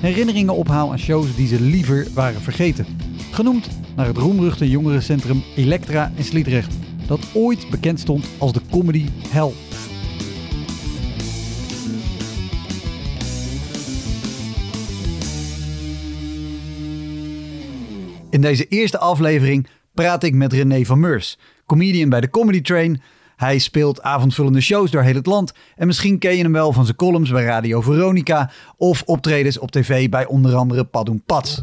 herinneringen ophaal aan shows die ze liever waren vergeten. Genoemd naar het roemruchte jongerencentrum Elektra in Sliedrecht, dat ooit bekend stond als de comedy hell. In deze eerste aflevering praat ik met René van Meurs, comedian bij de Comedy Train. Hij speelt avondvullende shows door heel het land. En misschien ken je hem wel van zijn columns bij Radio Veronica of optredens op tv bij onder andere Padoen Pats.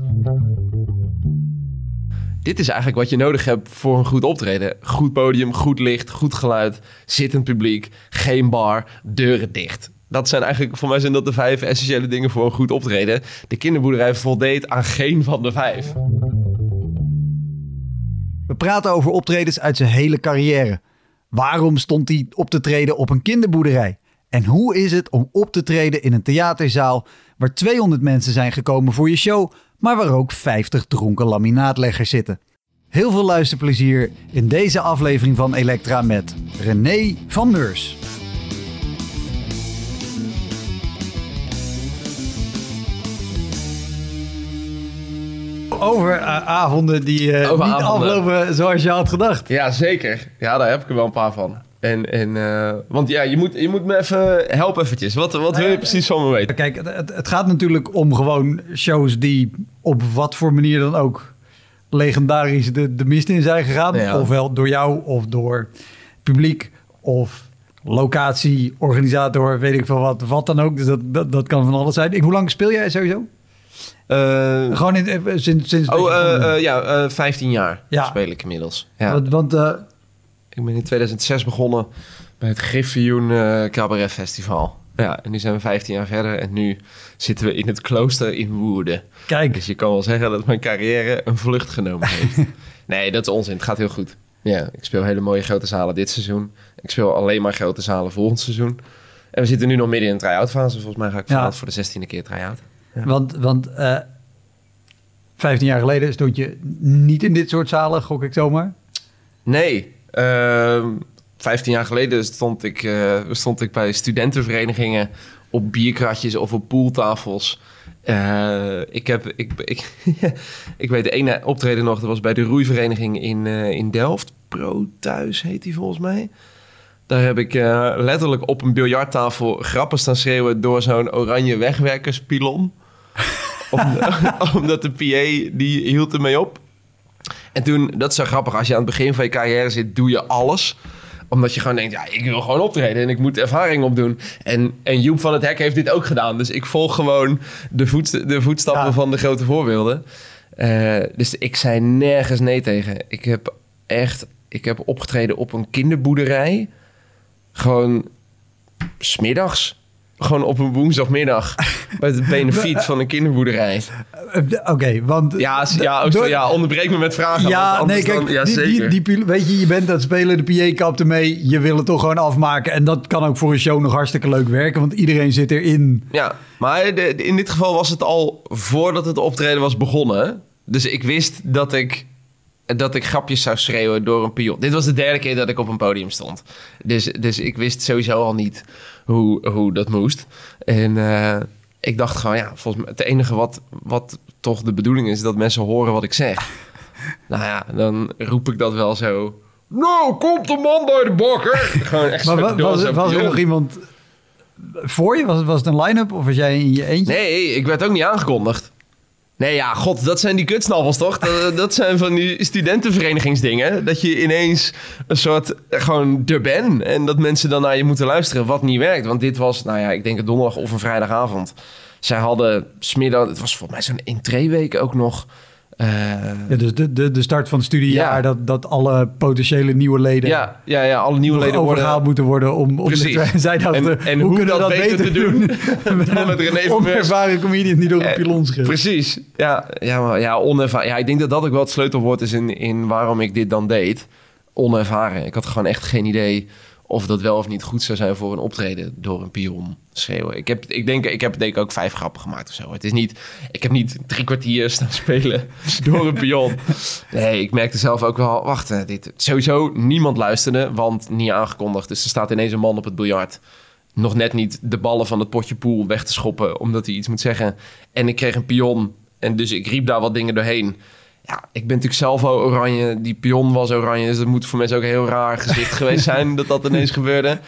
Dit is eigenlijk wat je nodig hebt voor een goed optreden. Goed podium, goed licht, goed geluid, zittend publiek, geen bar, deuren dicht. Dat zijn eigenlijk, voor mij zijn dat de vijf essentiële dingen voor een goed optreden. De kinderboerderij voldeed aan geen van de vijf. We praten over optredens uit zijn hele carrière. Waarom stond hij op te treden op een kinderboerderij? En hoe is het om op te treden in een theaterzaal waar 200 mensen zijn gekomen voor je show, maar waar ook 50 dronken laminaatleggers zitten? Heel veel luisterplezier in deze aflevering van Elektra met René van Meurs. Over uh, avonden die uh, Over niet avonden. aflopen zoals je had gedacht. Ja, zeker. Ja, daar heb ik er wel een paar van. En, en, eh, want ja, je moet, je moet me even helpen eventjes. Wat, wat wil je precies van me weten? Kijk, het, het, het gaat natuurlijk om gewoon shows die op wat voor manier dan ook legendarisch de, de mist in zijn gegaan. Ja. Ofwel door jou of door publiek of locatie, organisator, weet ik veel wat, wat dan ook. Dus dat, dat, dat kan van alles zijn. Ik, hoe lang speel jij sowieso? Eh, Gewoon in, eh, sinds... sinds oh, eh, ja, eh 15 jaar Ja. speel ik inmiddels. Ja. Want, want Ik ben in 2006 begonnen bij het Griffioen Cabaret Festival. Ja, en nu zijn we 15 jaar verder en nu zitten we in het klooster in Woerden. kijk, Dus je kan wel zeggen dat mijn carrière een vlucht genomen heeft. nee, dat is onzin. Het gaat heel goed. Ja, ik speel hele mooie grote zalen dit seizoen. Ik speel alleen maar grote zalen volgend seizoen. En we zitten nu nog midden in een try-out fase. Volgens mij ga ik Ja. voor de 16e keer try-out. Want, want eh 15 jaar geleden stond je niet in dit soort zalen, gok ik zomaar. Nee, ehm 15 jaar geleden stond ik, eh, stond ik bij studentenverenigingen op bierkratjes of op pooltafels. Eh, ik, heb, ik, ik, ik weet de ene optreden nog, dat was bij de roeivereniging in, eh, in Delft. Pro Thuis heet die volgens mij. Daar heb ik eh, letterlijk op een biljarttafel grappen staan schreeuwen door zo'n oranje wegwerkerspilon. Om- omdat de PA, die hield ermee op. En toen, dat is zo grappig, als je aan het begin van je carrière zit, doe je alles. Omdat je gewoon denkt, ja, ik wil gewoon optreden en ik moet ervaring opdoen. En, en Joep van het Hek heeft dit ook gedaan. Dus ik volg gewoon de, voet, de voetstappen Ja. van de grote voorbeelden. Eh, dus ik zei nergens nee tegen. Ik heb echt, ik heb opgetreden op een kinderboerderij. Gewoon smiddags. Gewoon op een woensdagmiddag. bij het benefiet van een kinderboerderij. Eh, Oké, want... Ja, ja, oh, Door- ja onderbreek me met vragen. Ja, nee, kijk, dan- ja, die, zeker. die, weet je, je bent aan het spelen, de PA kapt ermee, je wil het toch gewoon afmaken. En dat kan ook voor een show nog hartstikke leuk werken, want iedereen zit erin. Ja, maar de- in dit geval was het al voordat het optreden was begonnen. Dus ik wist dat ik, dat ik grapjes zou schreeuwen door een pion. Dit was de derde keer dat ik op een podium stond. Dus, dus ik wist sowieso al niet hoe, hoe dat moest. En eh, ik dacht gewoon, ja, volgens mij het enige wat, wat toch de bedoeling is... dat mensen horen wat ik zeg. nou ja, dan roep ik dat wel zo... Nou, komt de man bij de bakker. Gewoon echt Maar was, was er nog iemand voor je? Was, was het een line-up of was jij in je eentje? Nee, ik werd ook niet aangekondigd. Nee, ja, god, dat zijn die kutsnappels, toch? Dat, dat zijn van die studentenverenigingsdingen. Dat je ineens een soort, gewoon er bent. En dat mensen dan naar je moeten luisteren, wat niet werkt. Want dit was, nou ja, ik denk een donderdag of een vrijdagavond. Zij hadden smiddag, het was volgens mij zo'n intree-week ook nog... Uh, ja, dus de, de, de start van het studiejaar, ja. dat, dat alle potentiële nieuwe leden... Ja, ja, ja alle nieuwe leden overgehaald moeten worden om... om Precies. De, zij dachten, en, en hoe, hoe kunnen we dat beter, beter te doen? met, met René Onervaren comedian die door een pilon schreeuwt. Precies. Ja, ja, maar, ja, onervaren. Ja, ik denk dat dat ook wel het sleutelwoord is in, in waarom ik dit dan deed. Onervaren. Ik had gewoon echt geen idee of dat wel of niet goed zou zijn voor een optreden door een pion schreeuwen. Ik heb, ik denk, ik heb denk ik ook vijf grappen gemaakt of zo. Het is niet, ik heb niet drie kwartier staan spelen door een pion. Nee, ik merkte zelf ook wel, wacht, dit, sowieso niemand luisterde, want niet aangekondigd. Dus er staat ineens een man op het biljart. Nog net niet de ballen van het potje pool weg te schoppen, omdat hij iets moet zeggen. En ik kreeg een pion en dus ik riep daar wat dingen doorheen. Ja, ik ben natuurlijk zelf al oranje. Die pion was oranje. Dus dat moet voor mensen ook een heel raar gezicht geweest zijn dat dat ineens gebeurde.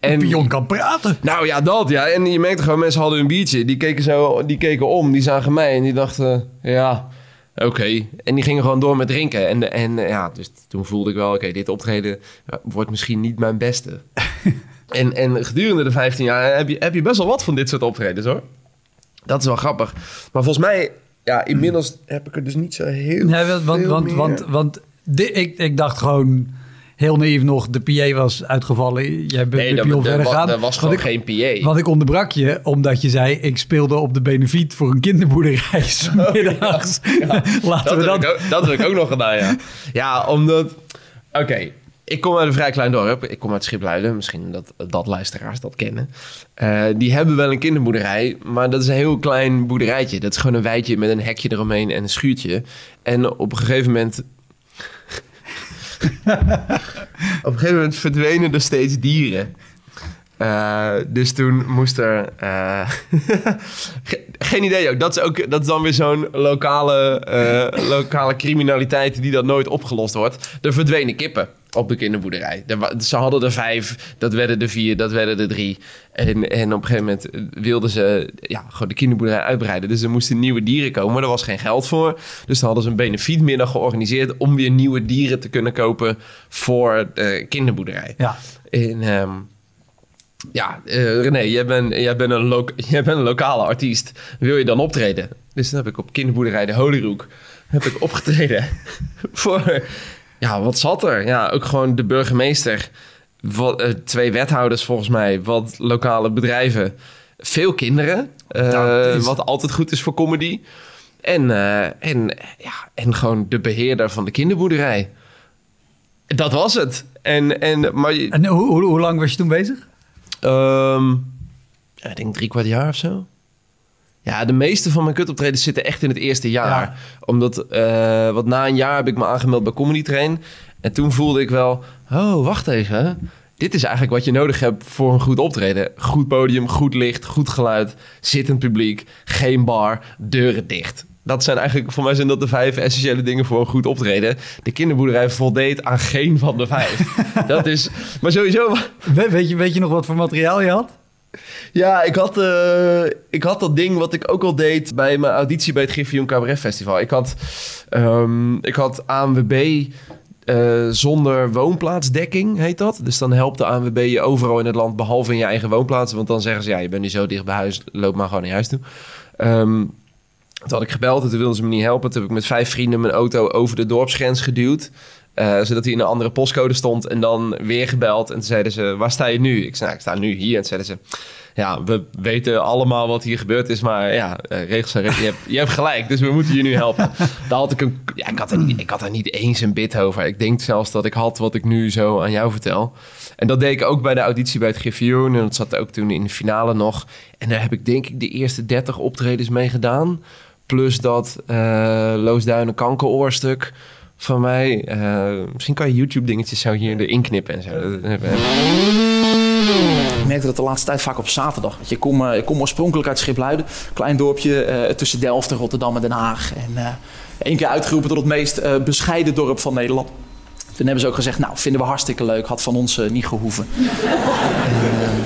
En de pion kan praten. Nou ja, dat ja. En je merkte gewoon, mensen hadden een biertje. Die keken zo, die keken om, die zagen mij en die dachten, ja, oké. En die gingen gewoon door met drinken. En, en ja, dus toen voelde ik wel, oké, dit optreden wordt misschien niet mijn beste. en, en gedurende de 15 jaar heb je, heb je best wel wat van dit soort optredens hoor. Dat is wel grappig. Maar volgens mij ja, inmiddels heb ik er dus niet zo heel nee, want, veel want, meer. Want, want de, ik, ik dacht gewoon heel naïef nog, de PA was uitgevallen. Jij bent nee, de dat, verder gaan. Er was gewoon geen PA. Want ik onderbrak je, omdat je zei... ik speelde op de benefiet voor een kinderboerderij oh, middags. Ja, Laten dat we dat... Heb ook, dat heb ik ook nog gedaan, ja. Ja, omdat... Oké, ik kom uit een vrij klein dorp. Ik kom uit Schipluiden. Misschien dat, dat luisteraars dat kennen. Uh, die hebben wel een kinderboerderij. Maar dat is een heel klein boerderijtje. Dat is gewoon een weidje met een hekje eromheen en een schuurtje. En op een gegeven moment... op een gegeven moment verdwenen er steeds dieren. Uh, dus toen moest er. Uh, geen idee ook. Dat is, ook. dat is dan weer zo'n lokale, uh, lokale criminaliteit die dat nooit opgelost wordt. Er verdwenen kippen op de kinderboerderij. Er, ze hadden er vijf, dat werden er vier, dat werden er drie. En, en op een gegeven moment wilden ze ja, gewoon de kinderboerderij uitbreiden. Dus er moesten nieuwe dieren komen, maar er was geen geld voor. Dus dan hadden ze een benefietmiddag georganiseerd om weer nieuwe dieren te kunnen kopen voor de kinderboerderij. Ja. En, um, ja, uh, René, jij bent, jij, bent een jij bent een lokale artiest. Wil je dan optreden? Dus dan heb ik op kinderboerderij De Holyrook heb ik opgetreden voor... Ja, wat zat er? Ja, ook gewoon de burgemeester. Wat, uh, twee wethouders volgens mij. Wat lokale bedrijven. Veel kinderen. Uh, is... Wat altijd goed is voor comedy. En, en, ja, en gewoon de beheerder van de kinderboerderij. Dat was het. En, en, maar, en hoe, hoe, hoe lang was je toen bezig? Um, ja, ik denk drie kwart jaar of zo. Ja, de meeste van mijn kutoptredens zitten echt in het eerste jaar. Ja. Omdat, uh, wat na een jaar heb ik me aangemeld bij Comedy Train. En toen voelde ik wel, oh, wacht even. Dit is eigenlijk wat je nodig hebt voor een goed optreden. Goed podium, goed licht, goed geluid, zittend publiek, geen bar, deuren dicht. Dat zijn eigenlijk, voor mij zijn dat de vijf essentiële dingen voor een goed optreden. De kinderboerderij voldeed aan geen van de vijf. dat is, maar sowieso... We, weet, je, weet je nog wat voor materiaal je had? Ja, ik had, uh, ik had dat ding wat ik ook al deed bij mijn auditie bij het Griffioen Cabaret Festival. Ik had, um, ik had ANWB uh, zonder woonplaatsdekking, heet dat. Dus dan helpt de ANWB je overal in het land, behalve in je eigen woonplaats. Want dan zeggen ze, ja, je bent nu zo dicht bij huis, loop maar gewoon naar huis toe. Um, toen had ik gebeld en toen wilden ze me niet helpen. Toen heb ik met vijf vrienden mijn auto over de dorpsgrens geduwd. Uh, zodat hij in een andere postcode stond. En dan weer gebeld. En toen zeiden ze, waar sta je nu? Ik zei, nou, ik sta nu hier. En toen zeiden ze, ja, we weten allemaal wat hier gebeurd is. Maar ja, uh, regels zijn je hebt, je hebt gelijk. Dus we moeten je nu helpen. Daar had ik een... Ja, ik had, er niet, ik had er niet eens een bit over. Ik denk zelfs dat ik had wat ik nu zo aan jou vertel. En dat deed ik ook bij de auditie bij het Griffioen. En dat zat ook toen in de finale nog. En daar heb ik denk ik de eerste 30 optredens mee gedaan. Plus dat uh, Loosduinen kankeroorstuk van mij. Uh, misschien kan je YouTube dingetjes zo hier erin knippen en zo. Ik merkte dat de laatste tijd vaak op zaterdag. Je, ik, kom, uh, ik kom oorspronkelijk uit Schipluiden. Klein dorpje uh, tussen Delft en Rotterdam en Den Haag. En één keer uitgeroepen tot het meest bescheiden dorp van Nederland. Toen hebben ze ook gezegd, nou, vinden we hartstikke leuk. Had van ons niet gehoeven.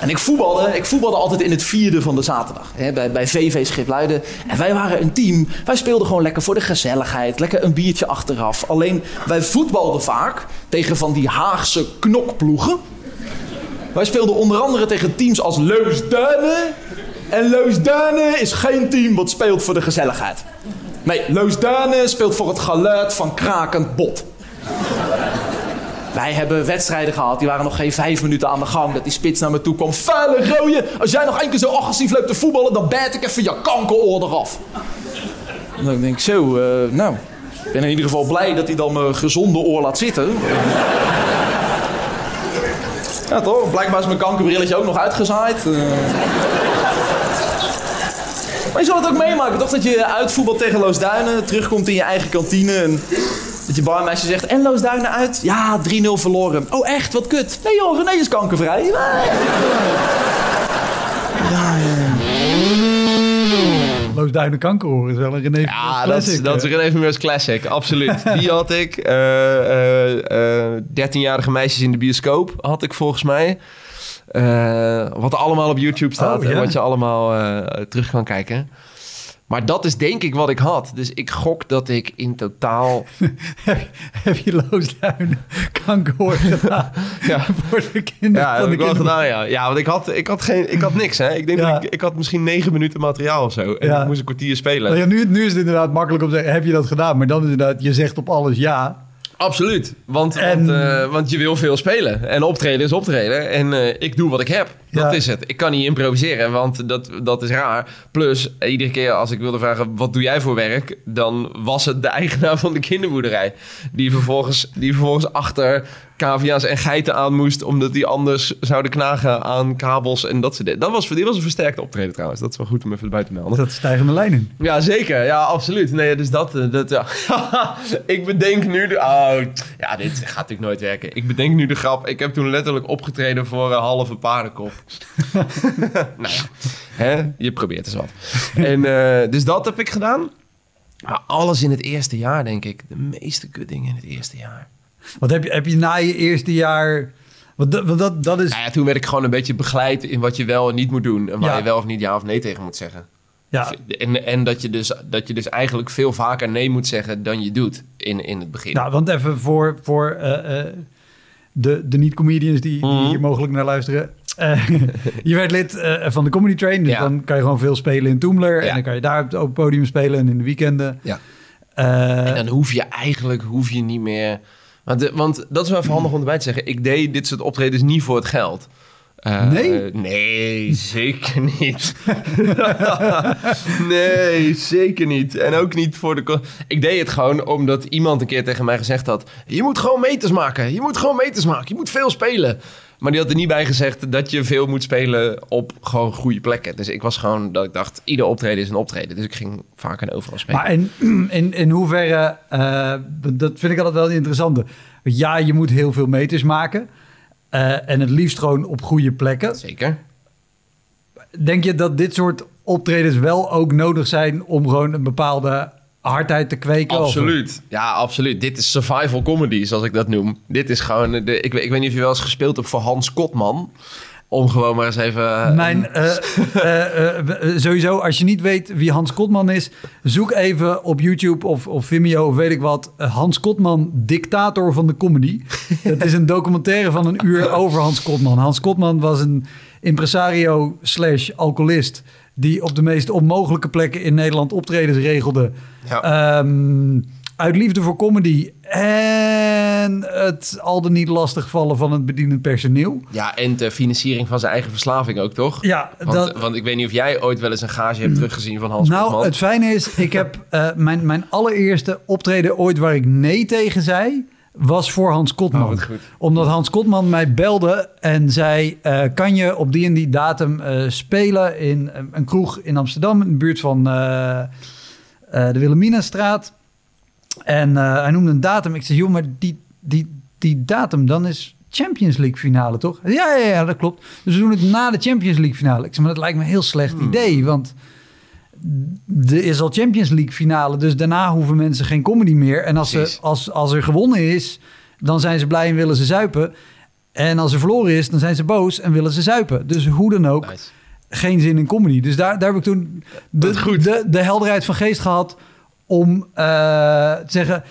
En ik voetbalde, ik voetbalde altijd in het vierde van de zaterdag. Hè, bij, bij VV Schipluiden. En wij waren een team. Wij speelden gewoon lekker voor de gezelligheid. Lekker een biertje achteraf. Alleen wij voetbalden vaak tegen van die Haagse knokploegen. Wij speelden onder andere tegen teams als Leusduinen. En Leusduinen is geen team wat speelt voor de gezelligheid. Nee, Leusduinen speelt voor het geluid van krakend bot. Wij hebben wedstrijden gehad, die waren nog geen vijf minuten aan de gang. Dat die spits naar me toe kwam. Vuile rooie, als jij nog één keer zo agressief loopt te voetballen, dan bijt ik even je kankeroor eraf. En dan denk ik zo, eh, nou, ik ben in ieder geval blij dat hij dan mijn gezonde oor laat zitten. ja toch, blijkbaar is mijn kankerbrilletje ook nog uitgezaaid. Eh. Maar je zal het ook meemaken, toch? Dat je uitvoetbalt tegen Loosduinen, terugkomt in je eigen kantine en dat je barmeisje zegt, en Loosduinen uit? Ja, 3-0 verloren. Oh echt, wat kut. Nee joh, René is kankervrij. Ja, Loosduinen kankerhoor is wel een René Ja, dat classic. is, dat is René Vermeurs classic, absoluut. Die had ik. eh, eh, eh, 13-jarige meisjes in de bioscoop had ik volgens mij. Eh, wat allemaal op YouTube staat Oh, en ja. wat je allemaal eh, terug kan kijken. Maar dat is denk ik wat ik had. Dus ik gok dat ik in totaal... heb, je Loosduinen kankerhoor gedaan ja, voor de kinderen ja heb ik wel gedaan, ja. Ja, want ik had, ik had, geen, ik had niks, hè. Ik denk Ja. dat ik, ik had misschien negen minuten materiaal of zo. En Ja. ik moest een kwartier spelen. Nou ja, nu, nu is het inderdaad makkelijk om te zeggen, heb je dat gedaan? Maar dan is het inderdaad, je zegt op alles ja. Absoluut. Want, En- want, eh, want je wil veel spelen. En optreden is optreden. En eh, ik doe wat ik heb. Dat Ja. is het. Ik kan niet improviseren, want dat, dat is raar. Plus, iedere keer als ik wilde vragen... wat doe jij voor werk? Dan was het de eigenaar van de kinderboerderij. Die vervolgens, die vervolgens achter cavia's en geiten aan moest... omdat die anders zouden knagen aan kabels en dat soort dingen. Dat was, die was een versterkte optreden trouwens. Dat is wel goed om even erbij te melden. Dat stijgende lijnen. Ja, zeker. Ja, absoluut. Nee, dus dat... eh, dat ja. ik bedenk nu de... Oh, ja, dit gaat natuurlijk nooit werken. Ik bedenk nu de grap. Ik heb toen letterlijk opgetreden voor een halve paardenkop. nou ja, hè? je probeert eens wat. en, eh, dus dat heb ik gedaan. Maar alles in het eerste jaar, denk ik. De meeste kutdingen in het eerste jaar. Wat heb je, heb je na je eerste jaar... Want dat, want dat, dat is... Nou ja, toen werd ik gewoon een beetje begeleid in wat je wel en niet moet doen. En waar Ja. je wel of niet ja of nee tegen moet zeggen. Ja, En, en dat, je dus, dat je dus eigenlijk veel vaker nee moet zeggen dan je doet in, in het begin. nou, want even voor, voor eh, eh, de, de niet-comedians die, die Mhm. hier mogelijk naar luisteren. Eh, je werd lid van de Comedy Train, dus Ja. dan kan je gewoon veel spelen in Toemler. Ja. En dan kan je daar op het open podium spelen en in de weekenden. Ja. En dan hoef je eigenlijk hoef je niet meer. Want, de- want dat is wel even handig om erbij te zeggen. Ik deed dit soort optredens niet voor het geld. Eh, Nee? Nee, zeker niet. nee, zeker niet. En ook niet voor de... Ik deed het gewoon omdat iemand een keer tegen mij gezegd had... Je moet gewoon meters maken. Je moet gewoon meters maken. Je moet veel spelen. Maar die had er niet bij gezegd dat je veel moet spelen op gewoon goede plekken. Dus ik was gewoon dat ik dacht, ieder optreden is een optreden. Dus ik ging vaak en overal spelen. Maar in, in, in hoeverre, eh, dat vind ik altijd wel interessant. Ja, je moet heel veel meters maken. eh, en het liefst gewoon op goede plekken. Zeker. Denk je dat dit soort optredens wel ook nodig zijn om gewoon een bepaalde hardheid te kweken? Of- Absoluut. Ja, absoluut. Dit is survival comedy, zoals ik dat noem. Dit is gewoon... De, ik, weet- ik weet niet of je wel eens gespeeld hebt voor Hans Kotman. Om gewoon maar eens even... eh, Mijn, eh, eh, sowieso, als je niet weet wie Hans Kotman is, zoek even op YouTube of, of Vimeo of weet ik wat. Hans Kotman, dictator van de comedy. Het is een documentaire van een uur over Hans Kotman. Hans Kotman was een impresario slash alcoholist die op de meest onmogelijke plekken in Nederland optredens regelde. Ja. Ehm, uit liefde voor comedy en het al dan niet lastigvallen van het bedienend personeel. Ja, en de financiering van zijn eigen verslaving ook, toch? Ja, Want, dat, want ik weet niet of jij ooit wel eens een gage hebt teruggezien van Hans nou, het fijne is, ik heb eh, mijn, mijn allereerste optreden ooit waar ik nee tegen zei, was voor Hans Kotman. Oh. Omdat Hans Kotman mij belde en zei, eh, kan je op die en die datum eh, spelen in eh, een kroeg in Amsterdam, in de buurt van eh, de Wilhelminastraat. En hij noemde een datum. Ik zei, joh, maar die, die, die datum, dan is Champions League finale, toch? Ja, ja, ja, dat klopt. Dus we doen het na de Champions League finale. Ik zei, maar dat lijkt me een heel slecht Hmm. idee, want er is al Champions League finale, dus daarna hoeven mensen geen comedy meer. En als, ze, als, als er gewonnen is, dan zijn ze blij en willen ze zuipen. En als er verloren is, dan zijn ze boos en willen ze zuipen. Dus hoe dan ook, Nice. geen zin in comedy. Dus daar, daar heb ik toen de. De, de helderheid van geest gehad om eh, te zeggen...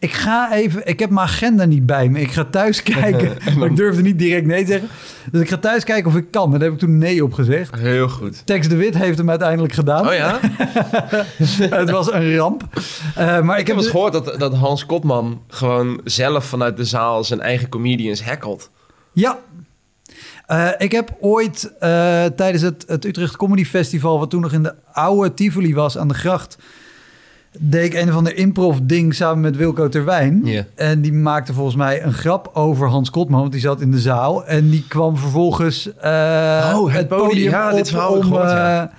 Ik ga even, ik heb mijn agenda niet bij me. Ik ga thuis kijken. maar ik durfde niet direct nee te zeggen. Dus ik ga thuis kijken of ik kan. En daar heb ik toen nee op gezegd. Heel goed. Tex de Wit heeft hem uiteindelijk gedaan. Oh ja? het was een ramp. Eh, maar ik, Ik heb dus- eens gehoord dat, dat Hans Kotman gewoon zelf vanuit de zaal zijn eigen comedians hackelt. Ja. Eh, ik heb ooit eh, tijdens het, het Utrecht Comedy Festival, wat toen nog in de oude Tivoli was aan de gracht, deed ik een of ander improv ding samen met Wilco Terwijn. En die maakte volgens mij een grap over Hans Kotman, want die zat in de zaal. En die kwam vervolgens eh, Oh, het podium. Ja, op dit verhaal om gehoord, ja.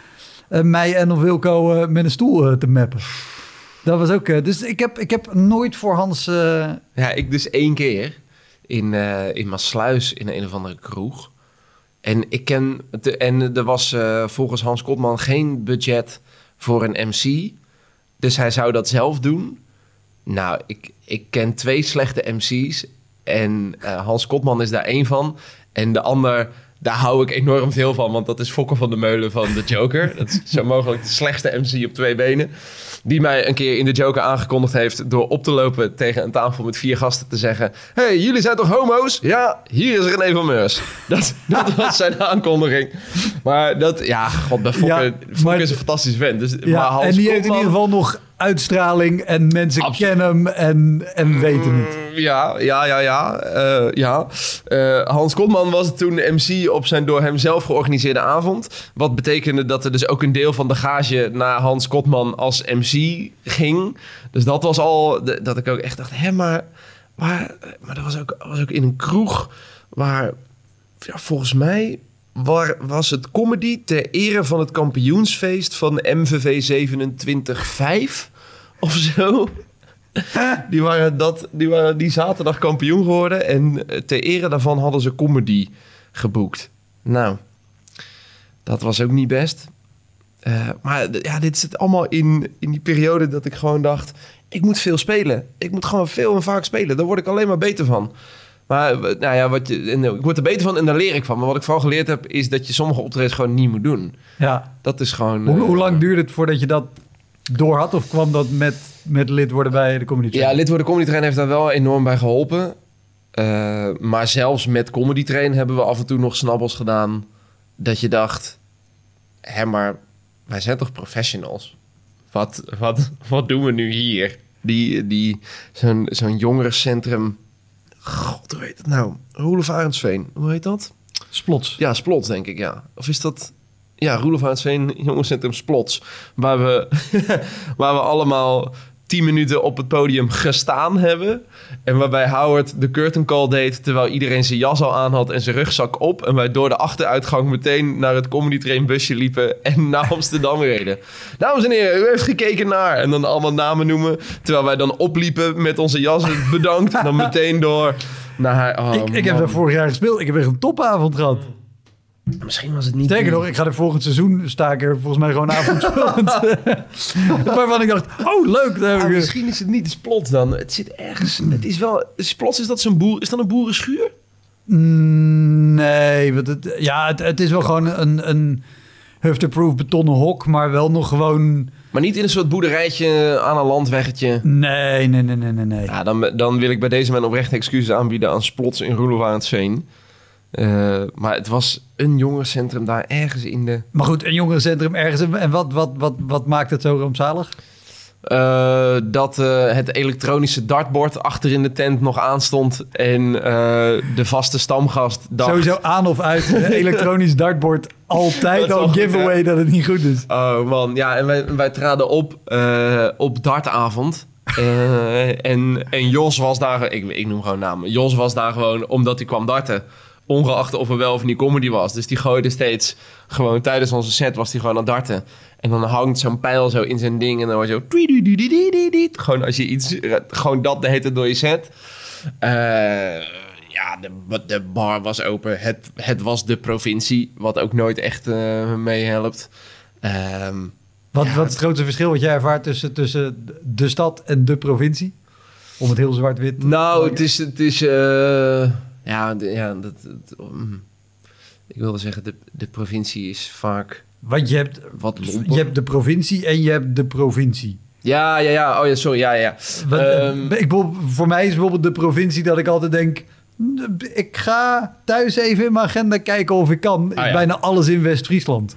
eh, eh, mij en of Wilco met een stoel te mappen. Dat was ook... dus ik heb, ik heb nooit voor Hans... Ja, ik dus één keer in, in Maasluis in een of andere kroeg. En ik ken... De, en er was volgens Hans Kotman geen budget voor een MC. Dus hij zou dat zelf doen. Nou, ik, ik ken twee slechte MC's. En eh, Hans Kotman is daar één van. En de ander, daar hou ik enorm veel van. Want dat is Fokker van de Meulen van de Joker. dat is zo mogelijk de slechtste MC op twee benen. Die mij een keer in de Joker aangekondigd heeft... door op te lopen tegen een tafel met vier gasten te zeggen... hey, jullie zijn toch homo's? Ja, hier is René van Meurs. Dat, dat was zijn aankondiging. Maar dat, ja, god, bij Fokker, Ja, Fokker is een fantastisch vent. Dus, maar Ja, Hans en die heeft in ieder geval nog uitstraling en mensen Absoluut. kennen hem en, en weten het. Mm, Ja, ja, ja, ja. eh, ja. Eh, Hans Kotman was toen MC op zijn door hem zelf georganiseerde avond. Wat betekende dat er dus ook een deel van de gage naar Hans Kotman als MC ging. Dus dat was al dat ik ook echt dacht, hè, maar, maar, maar dat was ook, was ook in een kroeg waar, ja, volgens mij waar, was het comedy ter ere van het kampioensfeest van MVV 27-5 of zo. Die waren, dat, die waren die zaterdag kampioen geworden. En eh, ter ere daarvan hadden ze comedy geboekt. Nou, dat was ook niet best. Eh, maar ja, dit zit allemaal in, in die periode dat ik gewoon dacht... ik moet veel spelen. Ik moet gewoon veel en vaak spelen. Daar word ik alleen maar beter van. Maar nou ja, wat je, en, eh, ik word er beter van en daar leer ik van. Maar wat ik vooral geleerd heb, is dat je sommige optredens gewoon niet moet doen. Ja. Dat is gewoon... Hoe, hoe lang duurde het voordat je dat door had? Of kwam dat met, met lid worden bij de comedy Ja, lid worden comedy train heeft daar wel enorm bij geholpen. Eh, maar zelfs met comedy train hebben we af en toe nog snabbels gedaan. Dat je dacht, hè, maar wij zijn toch professionals? Wat, wat, wat doen we nu hier? Die, die, zo'n, zo'n jongerencentrum. God, hoe heet het nou? Roelof Arendsveen. Hoe heet dat? Splots. Ja, Splots, denk ik, ja. Of is dat... Ja, Roelof Arendsveen, jongerencentrum Splots. Waar we, waar we allemaal tien minuten op het podium gestaan hebben. En waarbij Howard de curtain call deed... terwijl iedereen zijn jas al aan had en zijn rugzak op. En wij door de achteruitgang meteen naar het comedy train busje liepen... en naar Amsterdam reden. Dames en heren, u heeft gekeken naar... en dan allemaal namen noemen. Terwijl wij dan opliepen met onze jassen bedankt. En dan meteen door naar... Oh, ik, ik heb daar vorig jaar gespeeld. Ik heb echt een topavond gehad. Misschien was het niet... Sterker nog, ik ga er volgend seizoen sta ik er volgens mij gewoon avondspelend. Waarvan ik dacht, oh leuk. daar heb Ah, ik- misschien is het niet de dan. Het zit ergens. Het is wel. Splots is dat zo'n boer. Is dat een boerenschuur? Mm, Nee, want het, ja, het, het is wel gewoon een, een hufterproof betonnen hok, maar wel nog gewoon... Maar niet in een soort boerderijtje aan een landweggetje. Nee, nee, nee, nee, nee. nee. Ja, dan, dan wil ik bij deze mijn oprechte excuses aanbieden aan Splots in Roelof Eh, maar het was een jongerencentrum daar ergens in de... Maar goed, een jongerencentrum ergens. En wat, wat, wat, wat maakt het zo rampzalig? eh, dat eh, het elektronische dartbord achter in de tent nog aanstond. En de vaste stamgast dacht... Sowieso aan of uit. Een elektronisch dartboard. Altijd al giveaway dat het niet goed is. Oh man, ja, en wij, wij traden op op dartavond. En, en Jos was daar, ik, ik noem gewoon namen. Jos was daar gewoon omdat hij kwam darten. Ongeacht of er wel of niet comedy was. Dus die gooide steeds gewoon tijdens onze set was hij gewoon aan het darten. En dan hangt zo'n pijl zo in zijn ding en dan hoor je zo... Gewoon als je iets... Gewoon dat de hele door je set. Eh, ja, de, de bar was open. Het, het was de provincie, wat ook nooit echt eh meehelpt. Ehm, Wat, Ja, wat is het grootste verschil wat jij ervaart tussen, tussen de stad en de provincie? Om het heel zwart-wit te nou, maken. het is, het is, eh, Ja, de- ja dat, dat- mm. ik wilde zeggen, de, de provincie is vaak Want je hebt, wat lomper. je hebt de provincie en je hebt de provincie. Ja, ja, ja. Oh ja, sorry. Ja, ja. Want, ik, bedoel, voor mij is bijvoorbeeld de provincie dat ik altijd denk... Ik ga thuis even in mijn agenda kijken of ik kan. Ah, ja. bijna alles in West-Friesland.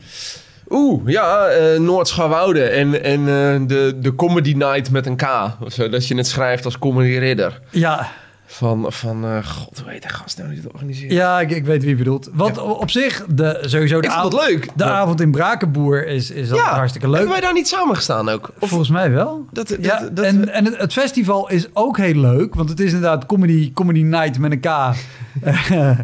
Oeh, ja, eh Noord-Schouwoude en, en eh, de, de Comedy Night met een K. Of zo, dat je het schrijft als Comedy Ridder. Ja, Van, van eh, god, hoe heet de gast nou die het organiseert? ja ik, ik weet wie je bedoelt. Wat Ja. op zich, de, sowieso de, avond, leuk. de Ja. avond in Brakenboer is, is altijd hartstikke leuk. Hebben wij daar niet samen gestaan ook? Of, Volgens mij wel. dat, dat, Ja, dat, en, en het, het festival is ook heel leuk, want het is inderdaad comedy, comedy night met een K.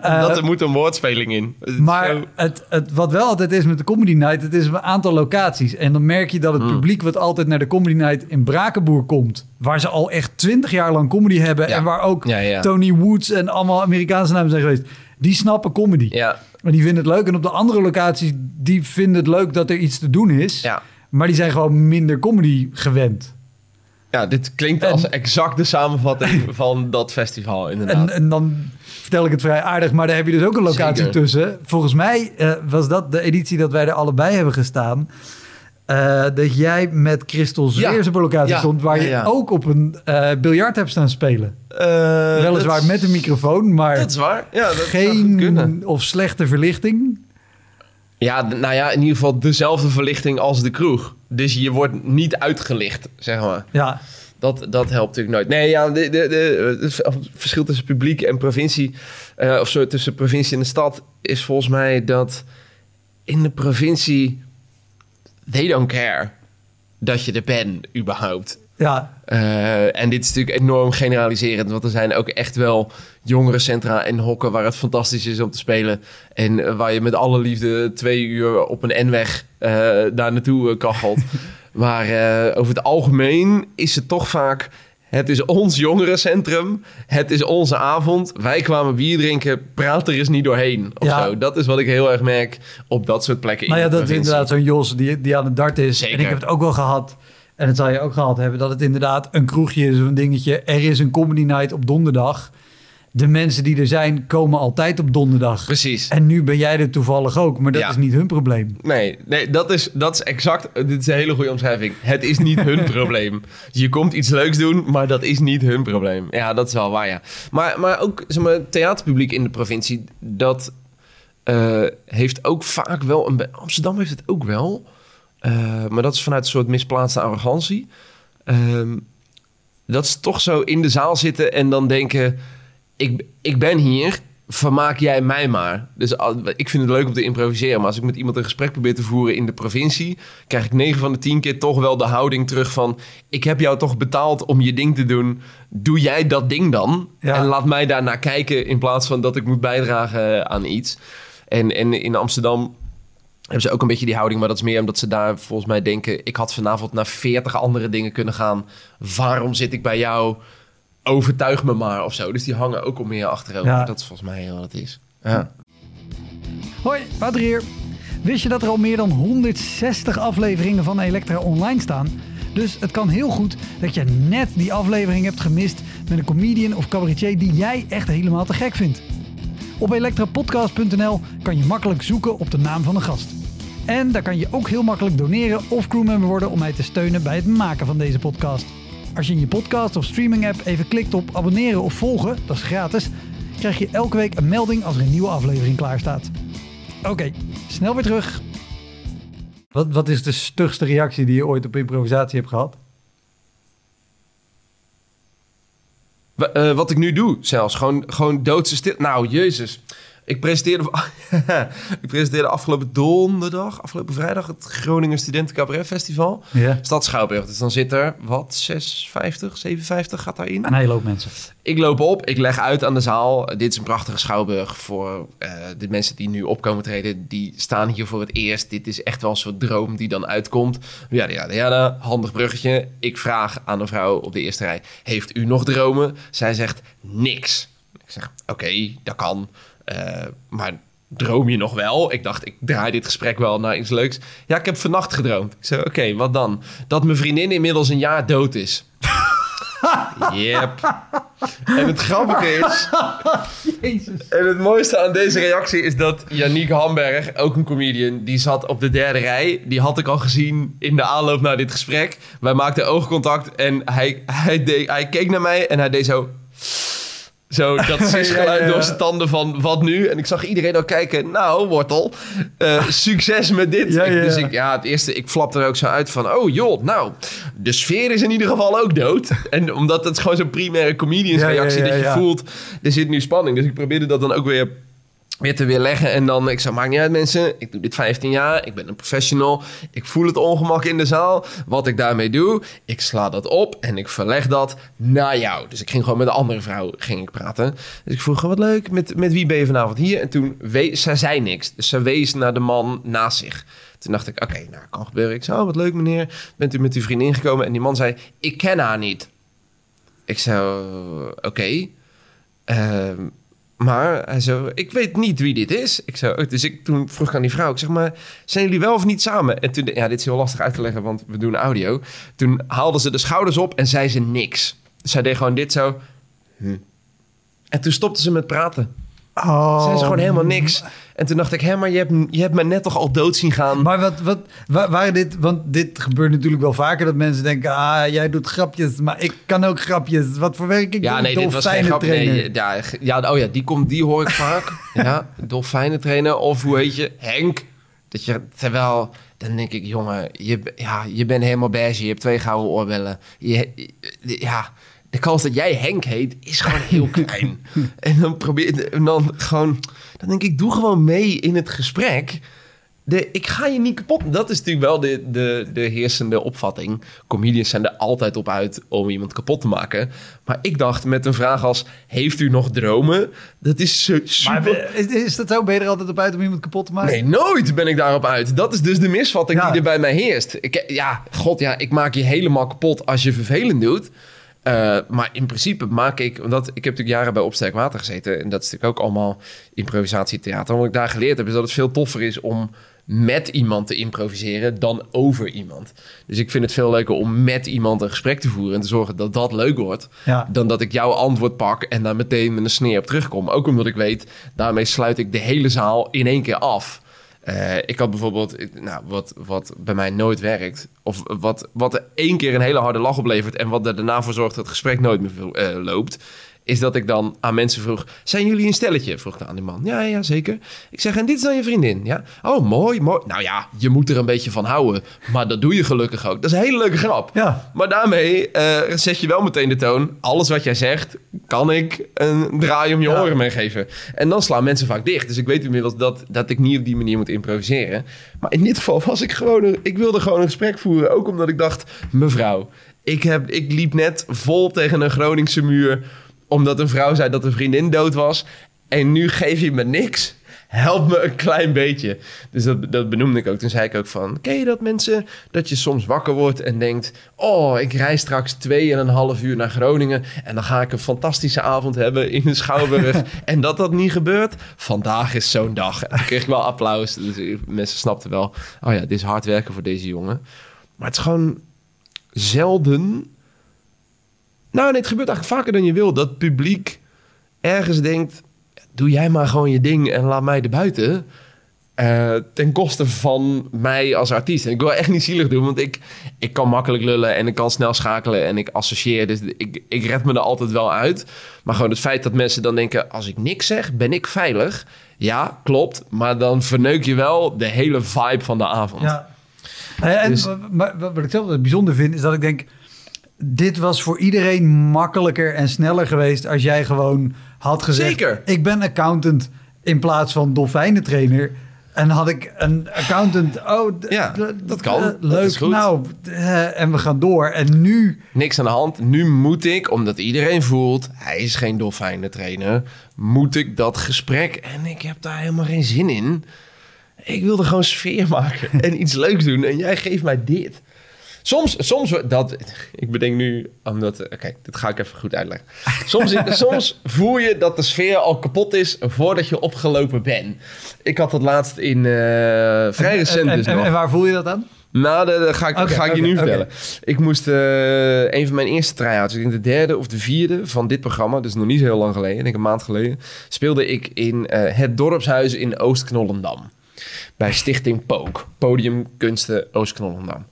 Eh, dat er moet een woordspeling in. Maar zo- het, het, wat wel altijd is met de Comedy Night, het is een aantal locaties. En dan merk je dat het Hmm. publiek wat altijd naar de Comedy Night in Brakenboer komt, waar ze al echt twintig jaar lang comedy hebben Ja. en waar ook Ja, ja. Tony Woods en allemaal Amerikaanse namen zijn geweest, die snappen comedy. ja, En die vinden het leuk. En op de andere locaties, die vinden het leuk dat er iets te doen is. ja. Maar die zijn gewoon minder comedy gewend. Ja, dit klinkt En- als exact de samenvatting van dat festival, inderdaad. En, en dan vertel ik het vrij aardig, maar daar heb je dus ook een locatie Zeker. tussen. Volgens mij eh, was dat de editie dat wij er allebei hebben gestaan. eh, dat jij met Christel Zweers op een locatie Ja. stond... waar je Ja, ook op een eh, biljart hebt staan spelen. Weliswaar met een microfoon, maar Dat is waar. Ja, dat geen of slechte verlichting. Ja, nou ja, in ieder geval dezelfde verlichting als de kroeg. Dus je wordt niet uitgelicht, zeg maar. Ja, Dat, dat helpt natuurlijk nooit. Nee, ja, de, de, de, het verschil tussen publiek en provincie... eh, of zo, tussen provincie en de stad... is volgens mij dat in de provincie... they don't care dat je er bent, überhaupt. Ja, Eh, en dit is natuurlijk enorm generaliserend, want er zijn ook echt wel jongerencentra en hokken waar het fantastisch is om te spelen. En eh, waar je met alle liefde twee uur op een N-weg eh, daar naartoe kachelt. maar over het algemeen is het toch vaak. Het is ons jongerencentrum. Het is onze avond. Wij kwamen bier drinken. Praat er eens niet doorheen. Of Ja. zo. Dat is wat ik heel erg merk op dat soort plekken. nou ja, dat is inderdaad zo'n Jos die, die aan het dart is. Zeker. En ik heb het ook wel gehad. En dat zal je ook gehad hebben. Dat het inderdaad een kroegje is of een dingetje. Er is een comedy night op donderdag. De mensen die er zijn, komen altijd op donderdag. Precies. En nu ben jij er toevallig ook, maar dat Ja. is niet hun probleem. Nee, nee dat, is, dat is exact. Dit is een hele goede omschrijving. Het is niet hun probleem. Je komt iets leuks doen, maar dat is niet hun probleem. Ja, dat is wel waar, ja. Maar, maar ook zeg maar, het theaterpubliek in de provincie, dat eh, heeft ook vaak wel een. Amsterdam heeft het ook wel. Eh, maar dat is vanuit een soort misplaatste arrogantie. Ehm, dat is toch zo in de zaal zitten en dan denken: ik, ik ben hier, vermaak jij mij maar. Dus ik vind het leuk om te improviseren, maar als ik met iemand een gesprek probeer te voeren in de provincie, krijg ik 9 van de 10 keer toch wel de houding terug van: ik heb jou toch betaald om je ding te doen. Doe jij dat ding dan? Ja. En laat mij daarnaar kijken in plaats van dat ik moet bijdragen aan iets. En, en in Amsterdam hebben ze ook een beetje die houding, maar dat is meer omdat ze daar volgens mij denken: ik had vanavond naar 40 andere dingen kunnen gaan. Waarom zit ik bij jou? Overtuig me maar of zo. Dus die hangen ook al meer achterover. Ja. Dat is volgens mij heel wat het is. Ja. Hoi, Wouter hier. Wist je dat er al meer dan 160 afleveringen van Elektra online staan? Dus het kan heel goed dat je net die aflevering hebt gemist met een comedian of cabaretier die jij echt helemaal te gek vindt. Op elektrapodcast.nl kan je makkelijk zoeken op de naam van de gast. En daar kan je ook heel makkelijk doneren of crewmember worden om mij te steunen bij het maken van deze podcast. Als je in je podcast of streaming app even klikt op abonneren of volgen, dat is gratis, krijg je elke week een melding als er een nieuwe aflevering klaar staat. Oké, snel weer terug. Wat, wat is de stugste reactie die je ooit op improvisatie hebt gehad? Eh, wat ik nu doe, zelfs. Gewoon, gewoon doodse stil. Nou, jezus. Ik presenteerde, ik presenteerde afgelopen donderdag, afgelopen vrijdag, het Groningen Studenten Cabaret Festival. Ja. Stad Schouwburg. Dus dan zit er, wat, 650, 57 gaat daarin. Een hele hoop mensen. Ik loop op, ik leg uit aan de zaal. Dit is een prachtige schouwburg voor eh, de mensen die nu opkomen treden. Die staan hier voor het eerst. Dit is echt wel een soort droom die dan uitkomt. Ja, ja, ja, handig bruggetje. Ik vraag aan een vrouw op de eerste rij: Heeft u nog dromen? Zij zegt niks. Ik zeg: Oké, dat kan. Eh, maar droom je nog wel? Ik dacht, ik draai dit gesprek wel naar iets leuks. Ja, ik heb vannacht gedroomd. Ik zei: Oké, wat dan? Dat mijn vriendin inmiddels een jaar dood is. Yep. En het grappige is... Jezus. En het mooiste aan deze reactie is dat Yannick Hamberg, ook een comedian, die zat op de derde rij. Die had ik al gezien in de aanloop naar dit gesprek. Wij maakten oogcontact en hij, hij, deed, hij keek naar mij en hij deed zo... Zo, dat sisgeluid Ja, door zijn tanden van wat nu? En ik zag iedereen al kijken, nou, Wortel, eh, succes met dit. Ja, Ik- ja, Dus ja. ik, ja, het eerste, ik flap er ook zo uit van, oh joh, nou, de sfeer is in ieder geval ook dood. En omdat het gewoon zo'n primaire comedians Ja, ja, reactie, ja, dat je voelt, er zit nu spanning. Dus ik probeerde dat dan ook weer weer te weerleggen. En dan, ik zei, maakt niet uit mensen, ik doe dit 15 jaar, ik ben een professional, ik voel het ongemak in de zaal. Wat ik daarmee doe, ik sla dat op en ik verleg dat naar jou. Dus ik ging gewoon met een andere vrouw ging ik praten. Dus ik vroeg, wat leuk, met, met wie ben je vanavond hier? En toen, wees, zij zei niks. Dus ze wees naar de man naast zich. Toen dacht ik, oké, nou, kan gebeuren. Ik zei, oh, wat leuk meneer, bent u met uw vriendin gekomen? En die man zei, ik ken haar niet. Ik zei, oké. Ehm, maar hij zo, ik weet niet wie dit is. Ik zo, dus ik toen vroeg ik aan die vrouw, ik zeg maar, zijn jullie wel of niet samen? En toen, ja, dit is heel lastig uit te leggen, want we doen audio. Toen haalde ze de schouders op en zei ze niks. Zij deed gewoon dit zo. Hm. En toen stopte ze met praten. Oh. Zei ze gewoon helemaal niks. En toen dacht ik, hé, maar je hebt, je hebt me net toch al dood zien gaan? Maar wat, wat wa- waren dit, want dit gebeurt natuurlijk wel vaker dat mensen denken, ah, jij doet grapjes, maar ik kan ook grapjes. Wat voor werk ik Ja, doe? nee, dit was geen grap. Nee, ja, ja, oh ja, die, komt, die hoor ik vaak. ja, dolfijnen trainen. Of hoe heet je? Henk. Dat je, terwijl, dan denk ik, jongen, je, ja, je bent helemaal beige. Je hebt twee gouden oorbellen. Je- ja, de kans dat jij Henk heet, is gewoon heel klein. en dan probeer en dan gewoon, dan denk ik, doe gewoon mee in het gesprek. De, ik ga je niet kapot. Dat is natuurlijk wel de, de, de heersende opvatting. Comedians zijn er altijd op uit om iemand kapot te maken. Maar ik dacht met een vraag als: Heeft u nog dromen? Dat is su- super. Maar is, is dat zo? Ben je er altijd op uit om iemand kapot te maken? Nee, nooit ben ik daarop uit. Dat is dus de misvatting Ja. die er bij mij heerst. Ik, ja, god ja, ik maak je helemaal kapot als je vervelend doet. Eh, maar in principe maak ik, omdat ik heb natuurlijk jaren bij Opsterk Water gezeten. En dat is natuurlijk ook allemaal improvisatietheater. Wat ik daar geleerd heb, is dat het veel toffer is om met iemand te improviseren dan over iemand. Dus ik vind het veel leuker om met iemand een gesprek te voeren en te zorgen dat dat leuk wordt. Ja. Dan dat ik jouw antwoord pak en daar meteen met een sneer op terugkom. Ook omdat ik weet, daarmee sluit ik de hele zaal in één keer af. Eh, ik had bijvoorbeeld, nou, wat, wat bij mij nooit werkt, of wat, wat één keer een hele harde lach oplevert en wat er daarna voor zorgt dat het gesprek nooit meer eh, loopt, is dat ik dan aan mensen vroeg: Zijn jullie een stelletje? Vroeg ik aan die man. Ja, ja, zeker. Ik zeg: En dit is dan je vriendin? Ja. Oh, mooi, mooi. Nou ja, je moet er een beetje van houden. Maar dat doe je gelukkig ook. Dat is een hele leuke grap. Ja. Maar daarmee eh, zet je wel meteen de toon. Alles wat jij zegt, kan ik een draai om je Ja. oren meegeven. En dan slaan mensen vaak dicht. Dus ik weet inmiddels dat, dat ik niet op die manier moet improviseren. Maar in dit geval was ik gewoon... een- Ik wilde gewoon een gesprek voeren. Ook omdat ik dacht, mevrouw... Ik, heb, ik liep net vol tegen een Groningse muur... omdat een vrouw zei dat een vriendin dood was. En nu geef je me niks. Help me een klein beetje. Dus dat, dat benoemde ik ook. Toen zei ik ook van... Ken je dat mensen? Dat je soms wakker wordt en denkt... Oh, ik reis straks twee en een half uur naar Groningen... en dan ga ik een fantastische avond hebben in de Schouwburg. en dat dat niet gebeurt? Vandaag is zo'n dag. En toen kreeg ik wel applaus. Dus mensen snapten wel... Oh ja, dit is hard werken voor deze jongen. Maar het is gewoon zelden... Nou, het gebeurt eigenlijk vaker dan je wil. Dat het publiek ergens denkt... Doe jij maar gewoon je ding en laat mij erbuiten. Eh ten koste van mij als artiest. En ik wil echt niet zielig doen, want ik, ik kan makkelijk lullen en ik kan snel schakelen en ik associeer. Dus ik, ik red me er altijd wel uit. Maar gewoon het feit dat mensen dan denken: als ik niks zeg, ben ik veilig. Ja, klopt. Maar dan verneuk je wel de hele vibe van de avond. Ja. Eh, En Dus- wat wat ik zelf bijzonder vind, is dat ik denk... Dit was voor iedereen makkelijker en sneller geweest als jij gewoon had gezegd... Zeker. Ik ben accountant in plaats van dolfijnentrainer. En had ik een accountant... Oh, Ja, dat kan. eh, Dat leuk, is goed. nou, eh, en we gaan door. En nu... Niks aan de hand. Nu moet ik, omdat iedereen voelt, hij is geen dolfijnentrainer, moet ik dat gesprek. En ik heb daar helemaal geen zin in. Ik wilde gewoon sfeer maken en iets leuks doen. En jij geeft mij dit. Soms, soms, dat, ik bedenk nu, omdat, oké, dit ga ik even goed uitleggen. Soms, soms voel je dat de sfeer al kapot is voordat je opgelopen bent. Ik had dat laatst in, eh, vrij recent en, dus en, nog. en waar voel je dat aan? Nou, dat ga ik, ga ik je nu vertellen. Ik moest eh, een van mijn eerste try-outs, ik denk de derde of de vierde van dit programma, dus nog niet zo heel lang geleden, ik denk een maand geleden, speelde ik in eh, het dorpshuis in Oost-Knollendam. Bij Stichting Pook, Podium Kunsten Oost-Knollendam.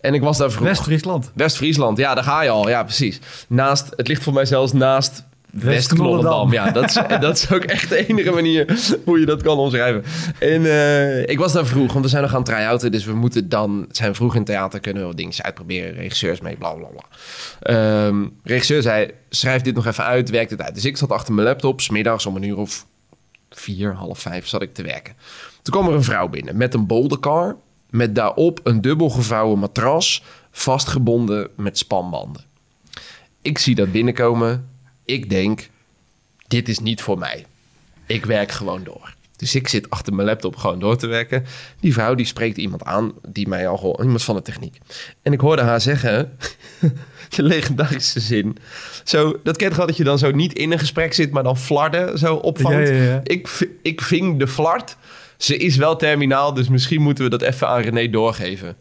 En ik was daar vroeg. West-Friesland. West-Friesland, ja, daar ga je al. Ja, precies. Naast, het ligt voor mij zelfs naast West-Knollendam. Ja, dat is, dat is ook echt de enige manier hoe je dat kan omschrijven. En eh, ik was daar vroeg, want we zijn nog aan het try-outen. Dus we moeten dan, het zijn vroeg in theater, kunnen we dingetjes uitproberen. Regisseurs mee, bla bla bla. Ehm, regisseur zei, schrijf dit nog even uit, werk het uit. Dus ik zat achter mijn laptop, smiddags om een uur of vier, half vijf zat ik te werken. Toen kwam er een vrouw binnen met een boldercar. Met daarop een dubbel gevouwen matras, vastgebonden met spanbanden. Ik zie dat binnenkomen. Ik denk, dit is niet voor mij. Ik werk gewoon door. Dus ik zit achter mijn laptop gewoon door te werken. Die vrouw die spreekt iemand aan, die mij al gehoord, iemand van de techniek. En ik hoorde haar zeggen, de legendarische zin. Zo, dat kent gewoon dat je dan zo niet in een gesprek zit, maar dan flarden zo opvangt. Ja, ja, ja. Ik, ik ving de flart. Ze is wel terminaal, dus misschien moeten we dat even aan René doorgeven.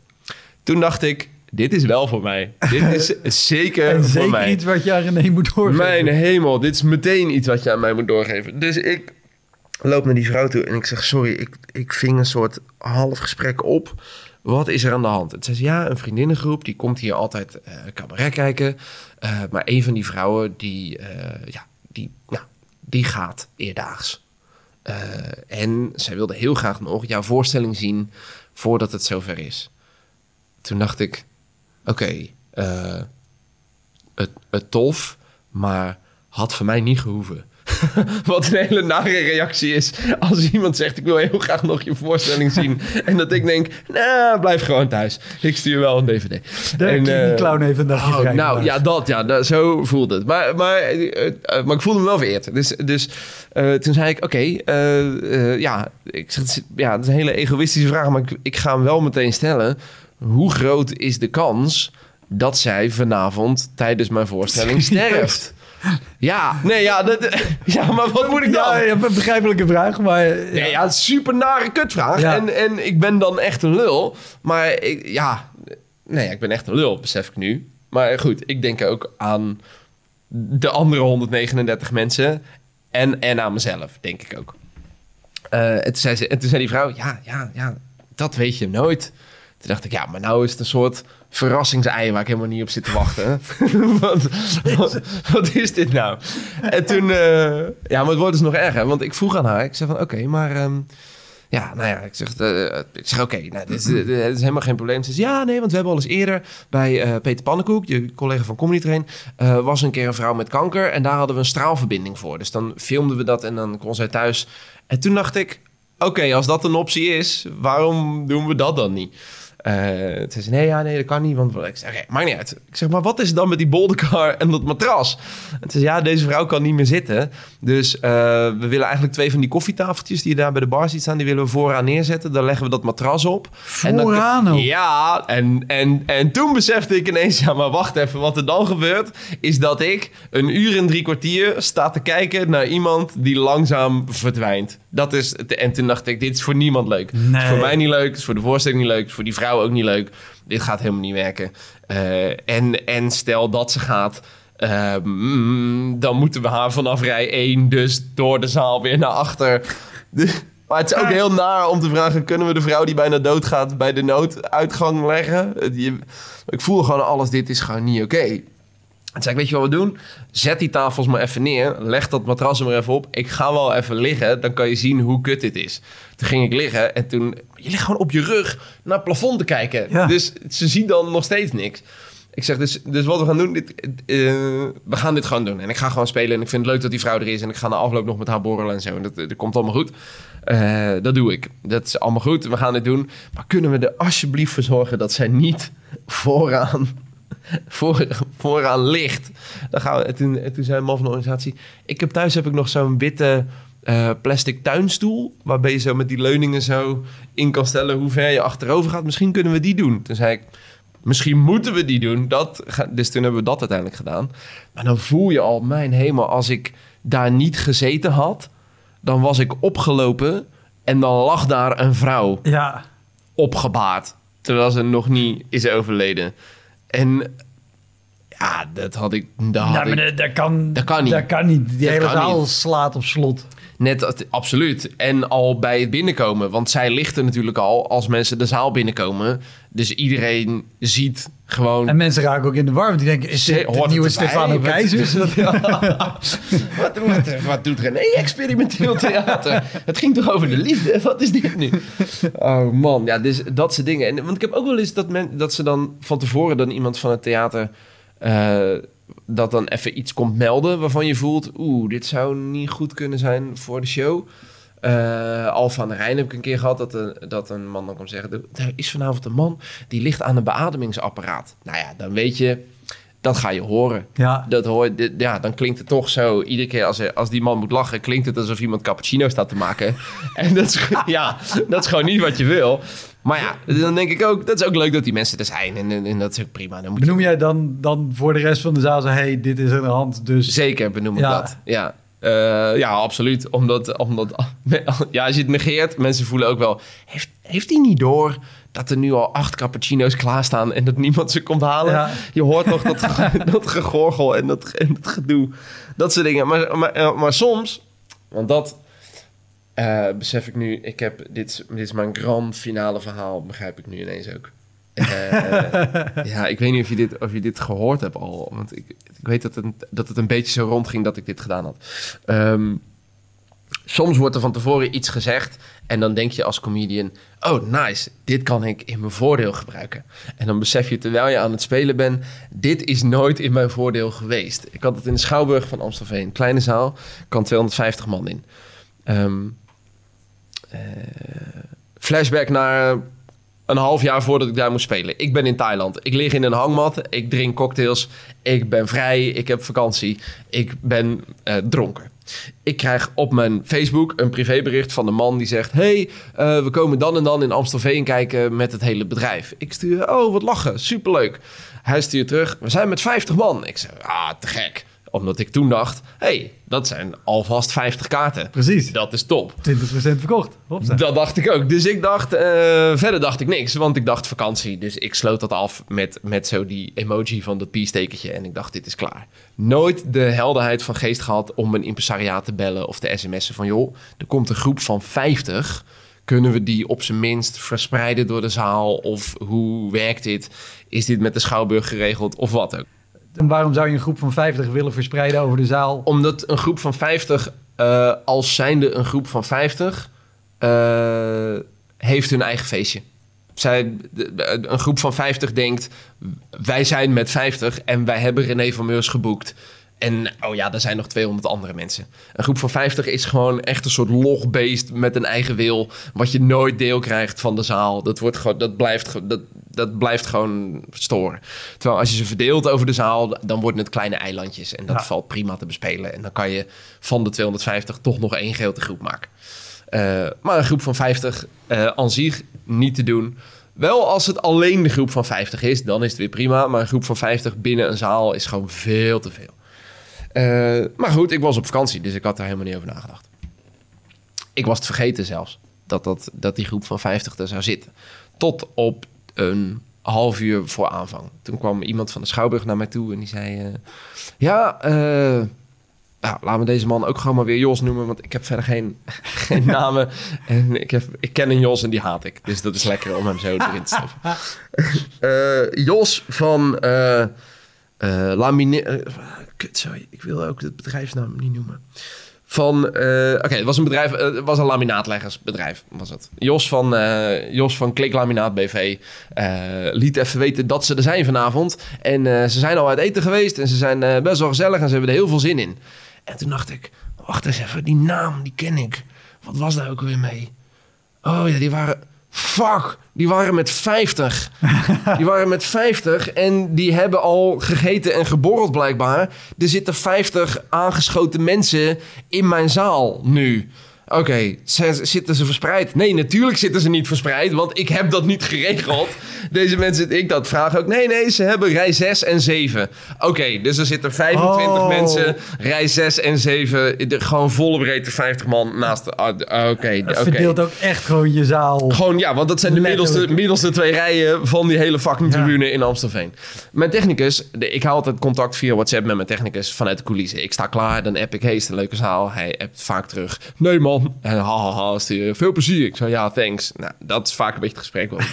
Toen dacht ik, dit is wel voor mij. Dit is zeker En voor zeker mij. iets wat je aan René moet doorgeven. Mijn hemel, dit is meteen iets wat je aan mij moet doorgeven. Dus ik loop naar die vrouw toe en ik zeg: Sorry, ik, ik ving een soort half gesprek op. Wat is er aan de hand? Het zei ze, ja, een vriendinnengroep, die komt hier altijd eh cabaret kijken. Eh, maar een van die vrouwen, die, eh, ja, die, nou, die gaat eerdaags. Eh, en zij wilde heel graag nog jouw voorstelling zien voordat het zover is. Toen dacht ik, oké, eh, het, het tof, maar had voor mij niet gehoeven. Wat een hele nare reactie is als iemand zegt: Ik wil heel graag nog je voorstelling zien. en dat ik denk: Nou, blijf gewoon thuis. Ik stuur wel een DVD. En, die eh, clown heeft een dagje Oh, nou ja, dat, ja, dat, zo voelde het. Maar, maar, eh, eh, maar ik voelde me wel vereerd. Dus, dus toen zei ik, oké, eh, ja, ik zeg, het is- ja, dat is een hele egoïstische vraag, maar ik, ik ga hem wel meteen stellen. Hoe groot is de kans dat zij vanavond tijdens mijn voorstelling sterft? Ja, nee, ja, dat, ja, maar wat moet ik dan? Ja, ja, een begrijpelijke vraag, maar... Ja. Nee, ja, super nare kutvraag. Ja. En, en ik ben dan echt een lul. Maar ik, ja, nee, ik ben echt een lul, besef ik nu. Maar goed, ik denk ook aan de andere 139 mensen. En, en aan mezelf, denk ik ook. Eh, en, toen zei ze, en toen zei die vrouw, ja, ja, ja, dat weet je nooit. Toen dacht ik, ja, maar nou is het een soort verrassingsei waar ik helemaal niet op zit te wachten. wat, wat, is dit nou? En toen, eh, ja, maar het wordt dus nog erger. Want ik vroeg aan haar, ik zei van, oké, maar... ehm, ja, nou ja, ik zeg, eh, ik zeg oké, nou, dit, is, dit is helemaal geen probleem. Ze zegt, ja, nee, want we hebben al eens eerder bij eh, Peter Pannenkoek, je collega van Comedy Train, eh, was een keer een vrouw met kanker en daar hadden we een straalverbinding voor. Dus dan filmden we dat en dan kon zij thuis. En toen dacht ik, oké, als dat een optie is, waarom doen we dat dan niet? Eh toen zei ze, nee, ja, nee, dat kan niet. Want ik zeg, oké, maakt niet uit. Ik zeg, maar wat is dan met die bolderkar en dat matras? En zei ze, ja, deze vrouw kan niet meer zitten. Dus eh, we willen eigenlijk twee van die koffietafeltjes die je daar bij de bar ziet staan, die willen we vooraan neerzetten. Dan leggen we dat matras op. En dan- Vooraan ook? Ja, en, en, en toen besefte ik ineens, ja, maar wacht even. Wat er dan gebeurt, is dat ik een uur en drie kwartier sta te kijken naar iemand die langzaam verdwijnt. Dat is, het- en toen dacht ik, dit is voor niemand leuk. Het is voor mij niet leuk, het is voor de voorstelling niet leuk, het is voor die vrouw ook niet leuk. Dit gaat helemaal niet werken. Eh, en, en stel dat ze gaat, eh, mm, dan moeten we haar vanaf rij 1 dus door de zaal weer naar achter. Dus- maar het is ook heel naar om te vragen: kunnen we de vrouw die bijna doodgaat bij de nooduitgang leggen? Je- ik voel gewoon alles, dit is gewoon niet oké. Toen zei ik, weet je wat we doen? Zet die tafels maar even neer. Leg dat matras er maar even op. Ik ga wel even liggen. Dan kan je zien hoe kut dit is. Toen ging ik liggen en toen... Je ligt gewoon op je rug naar het plafond te kijken. Ja. Dus ze zien dan nog steeds niks. Ik zeg, dus, dus wat we gaan doen... Dit, eh, we gaan dit gewoon doen. En ik ga gewoon spelen. En ik vind het leuk dat die vrouw er is. En ik ga na afloop nog met haar borrelen en zo. En dat, dat komt allemaal goed. Eh, dat doe ik. Dat is allemaal goed. We gaan dit doen. Maar kunnen we er alsjeblieft voor zorgen... dat zij niet vooraan voor, vooraan ligt. Dan gaan we, en toen, en toen zei een man van de organisatie... Ik heb thuis heb ik nog zo'n witte eh, plastic tuinstoel... waarbij je zo met die leuningen zo in kan stellen... hoe ver je achterover gaat. Misschien kunnen we die doen. Toen zei ik... Misschien moeten we die doen. Dat, dus toen hebben we dat uiteindelijk gedaan. Maar dan voel je al, mijn hemel... als ik daar niet gezeten had... dan was ik opgelopen... en dan lag daar een vrouw Ja, opgebaard. terwijl ze nog niet is overleden. En ja, dat had ik... Dat had maar ik dat, kan, Dat kan niet. Dat kan niet. Die Dat hele zaal niet. slaat op slot. Net, absoluut. En al bij het binnenkomen. Want zij ligt er natuurlijk al als mensen de zaal binnenkomen. Dus iedereen ziet gewoon... En mensen raken ook in de war. Die denken, is dit de nieuwe? Stefano Wat- Keizers? Dat- wat, wat, wat doet René? Experimenteel theater. Het ging toch over de liefde? Wat is dit nu? Oh man, ja, dus dat soort dingen. En, want ik heb ook wel eens dat, men, dat ze dan van tevoren dan iemand van het theater... eh, dat dan even iets komt melden waarvan je voelt... oeh, dit zou niet goed kunnen zijn voor de show. Eh Alfa aan de Rijn heb ik een keer gehad dat een, dat een man dan komt zeggen... er is vanavond een man die ligt aan een beademingsapparaat. Nou ja, dan weet je, dat ga je horen. ja, Dat hoor, dit- ja, dan klinkt het toch zo. Iedere keer als, er- als die man moet lachen, klinkt het alsof iemand cappuccino staat te maken. en dat is, ja, dat is gewoon niet wat je wil. Maar ja, dan denk ik ook, dat is ook leuk dat die mensen er zijn. En, en, en dat is ook prima. Dan moet je Benoem jij dan, dan voor de rest van de zaal zo... hey, dit is aan de hand, dus... zeker benoemen Ja. dat. Ja. Eh, ja, absoluut. Omdat, omdat ja, als je het negeert, mensen voelen ook wel... Heeft, heeft hij niet door dat er nu al acht cappuccino's klaarstaan... en dat niemand ze komt halen? Ja. Je hoort nog dat, dat gegorgel en dat, en dat gedoe. Dat soort dingen. Maar, maar, eh, maar soms, want dat eh, besef ik nu. Ik heb, dit, is- dit is mijn grand finale verhaal, begrijp ik nu ineens ook. Eh, ja, ik weet niet of je dit, of je dit gehoord hebt al. Want ik, ik weet dat het, dat het een beetje zo rondging dat ik dit gedaan had. Ehm, soms wordt er van tevoren iets gezegd. En dan denk je als comedian: Oh, nice, dit kan ik in mijn voordeel gebruiken. En dan besef je terwijl je aan het spelen bent: Dit is nooit in mijn voordeel geweest. Ik had het in de Schouwburg van Amstelveen, kleine zaal, kan 250 man in. Ehm, eh, flashback naar een half jaar voordat ik daar moest spelen. Ik ben in Thailand. Ik lig in een hangmat. Ik drink cocktails. Ik ben vrij. Ik heb vakantie. Ik ben eh, dronken. Ik krijg op mijn Facebook een privébericht van de man die zegt... hey, eh, we komen dan en dan in Amstelveen kijken met het hele bedrijf. Ik stuur, oh, wat lachen, superleuk. Hij stuurt terug, we zijn met 50 man. Ik zeg, ah, te gek. Omdat ik toen dacht, hey, dat zijn alvast 50 kaarten. Precies. Dat is top. 20% verkocht. Hopsa. Dat dacht ik ook. Dus ik dacht, eh, verder dacht ik niks, want ik dacht vakantie. Dus ik sloot dat af met, met zo die emoji van dat peace-tekentje. En ik dacht, dit is klaar. Nooit de helderheid van geest gehad om een impresariaat te bellen of te sms'en van... joh, er komt een groep van 50. Kunnen we die op zijn minst verspreiden door de zaal? Of hoe werkt dit? Is dit met de Schouwburg geregeld of wat ook? En waarom zou je een groep van 50 willen verspreiden over de zaal? Omdat een groep van 50, eh, als zijnde een groep van 50, eh, heeft hun eigen feestje. Zij, een groep van 50 denkt, wij zijn met 50 en wij hebben René van Meurs geboekt. En oh ja, er zijn nog 200 andere mensen. Een groep van 50 is gewoon echt een soort logbeest met een eigen wil. Wat je nooit deel krijgt van de zaal. Dat, wordt gewoon, dat, blijft, dat, dat blijft gewoon storen. Terwijl als je ze verdeelt over de zaal, dan worden het kleine eilandjes. En dat Ja. valt prima te bespelen. En dan kan je van de 250 toch nog één grote groep maken. Eh, maar een groep van 50 eh aan zich niet te doen. Wel als het alleen de groep van 50 is, dan is het weer prima. Maar een groep van 50 binnen een zaal is gewoon veel te veel. Eh, maar goed, ik was op vakantie, dus ik had daar helemaal niet over nagedacht. Ik was het vergeten zelfs, dat, dat, dat die groep van 50 er zou zitten. Tot op een half uur voor aanvang. Toen kwam iemand van de Schouwburg naar mij toe en die zei... eh, ja, eh nou, laten we deze man ook gewoon maar weer Jos noemen, want ik heb verder geen, geen namen. En ik, heb, ik ken een Jos en die haat ik. Dus dat is lekker om hem zo erin te stoppen. Eh, Jos van eh eh Lamine... kut, sorry. Ik wil ook het bedrijfsnaam niet noemen. Van, eh, oké, het was een bedrijf, eh, het was een laminaatleggersbedrijf, was het. Jos van, eh, Jos van Klik Laminaat BV liet even weten dat ze er zijn vanavond. En ze zijn al uit eten geweest en ze zijn best wel gezellig en ze hebben er heel veel zin in. En toen dacht ik, wacht eens even, die naam, die ken ik. Wat was daar ook weer mee? Oh ja, die waren... Fuck, die waren met 50. Die waren met 50 en die hebben al gegeten en geborreld blijkbaar. Er zitten 50 aangeschoten mensen in mijn zaal nu. Oké, zitten ze verspreid? Nee, natuurlijk zitten ze niet verspreid, want ik heb dat niet geregeld. Deze mensen, ik dat vraag ook. Nee, nee, ze hebben rij 6 en 7. Oké, dus er zitten 25 Oh. mensen, rij 6 en 7. De, gewoon volle breedte 50 man naast de... ah, d- Oké, Het oké. verdeelt ook echt gewoon je zaal. Gewoon, ja, want dat zijn de middelste, middelste twee rijen van die hele fucking Ja. tribune in Amstelveen. Mijn technicus, de- ik hou altijd contact via WhatsApp met mijn technicus vanuit de coulissen. Ik sta klaar, dan app ik, hey, is een leuke zaal? Hij appt vaak terug, nee man. En ha, ha, ha, sturen, veel plezier. Ik zei, ja, thanks. Nou, dat is vaak een beetje het gesprek wat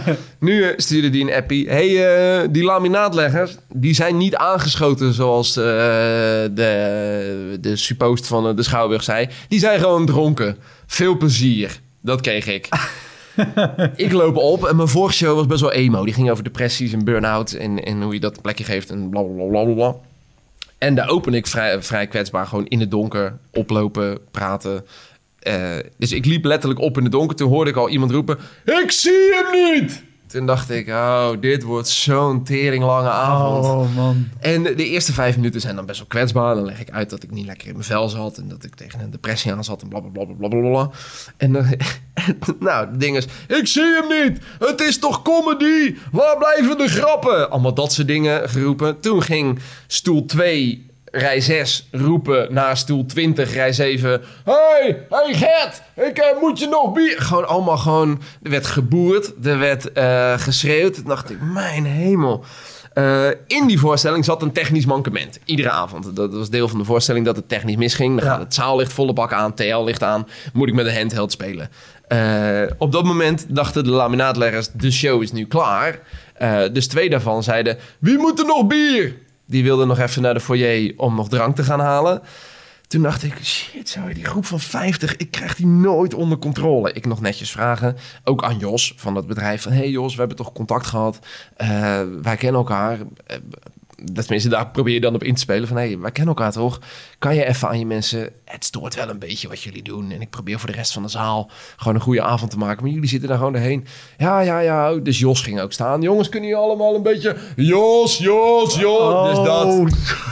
nu eh, stuurde die een appie, hey, eh, die laminaatleggers, die zijn niet aangeschoten zoals eh, de, de suppost van eh, de Schouwburg zei. Die zijn gewoon dronken. Veel plezier. Dat kreeg ik. ik loop op en mijn vorige show was best wel emo. Die ging over depressies en burn-out en, en hoe je dat een plekje geeft en bla bla bla bla bla. En daar open ik vrij, vrij kwetsbaar, gewoon in het donker, oplopen, praten. Eh, dus ik liep letterlijk op in het donker. Toen hoorde ik al iemand roepen: Ik zie hem niet! Toen dacht ik: Oh, dit wordt zo'n teringlange avond. Oh man. En de eerste vijf minuten zijn dan best wel kwetsbaar. Dan leg ik uit dat ik niet lekker in mijn vel zat. En dat ik tegen een depressie aan zat. En blablabla. Bla, bla, bla, bla. En dan, nou, het ding is... Ik zie hem niet! Het is toch comedy? Waar blijven de grappen? Allemaal dat soort dingen geroepen. Toen ging stoel 2... Rij 6 roepen naar stoel 20, rij 7. Hey, hey Gert, ik eh, moet je nog bier. Gewoon allemaal gewoon. Er werd geboerd, er werd eh, geschreeuwd. Toen dacht ik, mijn hemel. Eh, in die voorstelling zat een technisch mankement. Iedere avond. Dat was deel van de voorstelling dat het technisch misging. Dan gaat het zaallicht volle bak aan, TL licht aan. Moet ik met een handheld spelen. Op dat moment dachten de laminaatleggers, de show is nu klaar. Dus twee daarvan zeiden, wie moet er nog bier? Die wilden nog even naar de foyer om nog drank te gaan halen. Toen dacht ik, shit, zou je die groep van 50, ik krijg die nooit onder controle. Ik nog netjes vragen, ook aan Jos van dat bedrijf, van hey Jos, we hebben toch contact gehad, Eh, wij kennen elkaar. Eh, dat tenminste, daar probeer je dan op in te spelen van, hey, wij kennen elkaar toch? Kan je even aan je mensen, het stoort wel een beetje wat jullie doen. En ik probeer voor de rest van de zaal gewoon een goede avond te maken. Maar jullie zitten daar gewoon doorheen. Ja, ja, ja. Dus Jos ging ook staan. Jongens, kunnen jullie allemaal een beetje, Jos, Jos, Jos. Dus dat. Oh.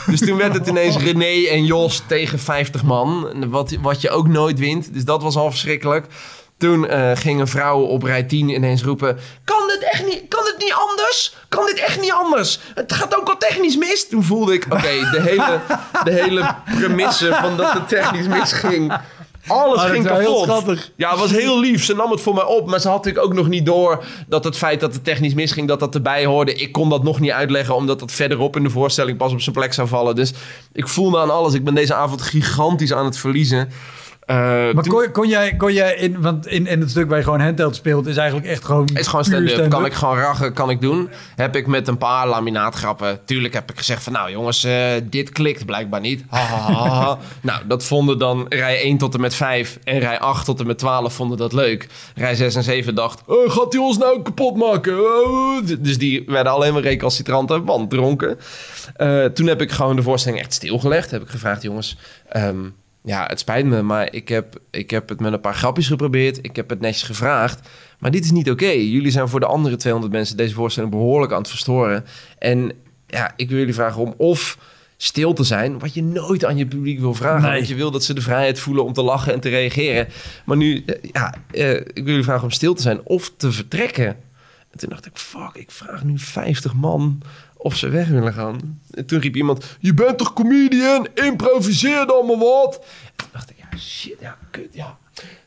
Dus toen werd het ineens René en Jos tegen 50 man. Wat, wat je ook nooit wint. Dus dat was al verschrikkelijk. Toen eh, ging een vrouw op rij 10 ineens roepen... Kan dit echt niet, kan dit niet anders? Kan dit echt niet anders? Het gaat ook al technisch mis. Toen voelde ik, oké, de, hele, de hele premisse van dat het technisch misging... Alles Oh, ging kapot. Ja, het was heel lief. Ze nam het voor mij op. Maar ze had natuurlijk ook nog niet door dat het feit dat het technisch misging, dat dat erbij hoorde. Ik kon dat nog niet uitleggen, omdat dat verderop in de voorstelling pas op zijn plek zou vallen. Dus ik voelde aan alles. Ik ben deze avond gigantisch aan het verliezen. Eh, Maar toen- kon, kon jij, kon jij in, want in, in het stuk waar je gewoon handheld speelt, is eigenlijk echt gewoon. is gewoon stand-up. Kan ik gewoon rachen, kan ik doen. Heb ik met een paar laminaatgrappen. Tuurlijk heb ik gezegd van nou jongens, eh, dit klikt blijkbaar niet. Ha, ha, ha, ha. nou, dat vonden dan rij 1 tot en met 5 en rij 8 tot en met 12 vonden dat leuk. Rij 6 en 7 dacht, "Eh, gaat hij ons nou kapot maken? Dus die werden alleen maar recalcitranten, want dronken. Toen heb ik gewoon de voorstelling echt stilgelegd. Heb ik gevraagd, jongens, ehm, ja, het spijt me, maar ik heb, ik heb het met een paar grapjes geprobeerd. Ik heb het netjes gevraagd. Maar dit is niet oké. Jullie zijn voor de andere 200 mensen deze voorstelling behoorlijk aan het verstoren. En ja, ik wil jullie vragen om of stil te zijn, wat je nooit aan je publiek wil vragen. Nee. Want je wil dat ze de vrijheid voelen om te lachen en te reageren. Maar nu, eh, ja, eh, ik wil jullie vragen om stil te zijn of te vertrekken. En toen dacht ik, fuck, ik vraag nu 50 man of ze weg willen gaan. En toen riep iemand, je bent toch comedian? Improviseer dan maar wat. En dacht ik, ja, shit, ja, kut, ja.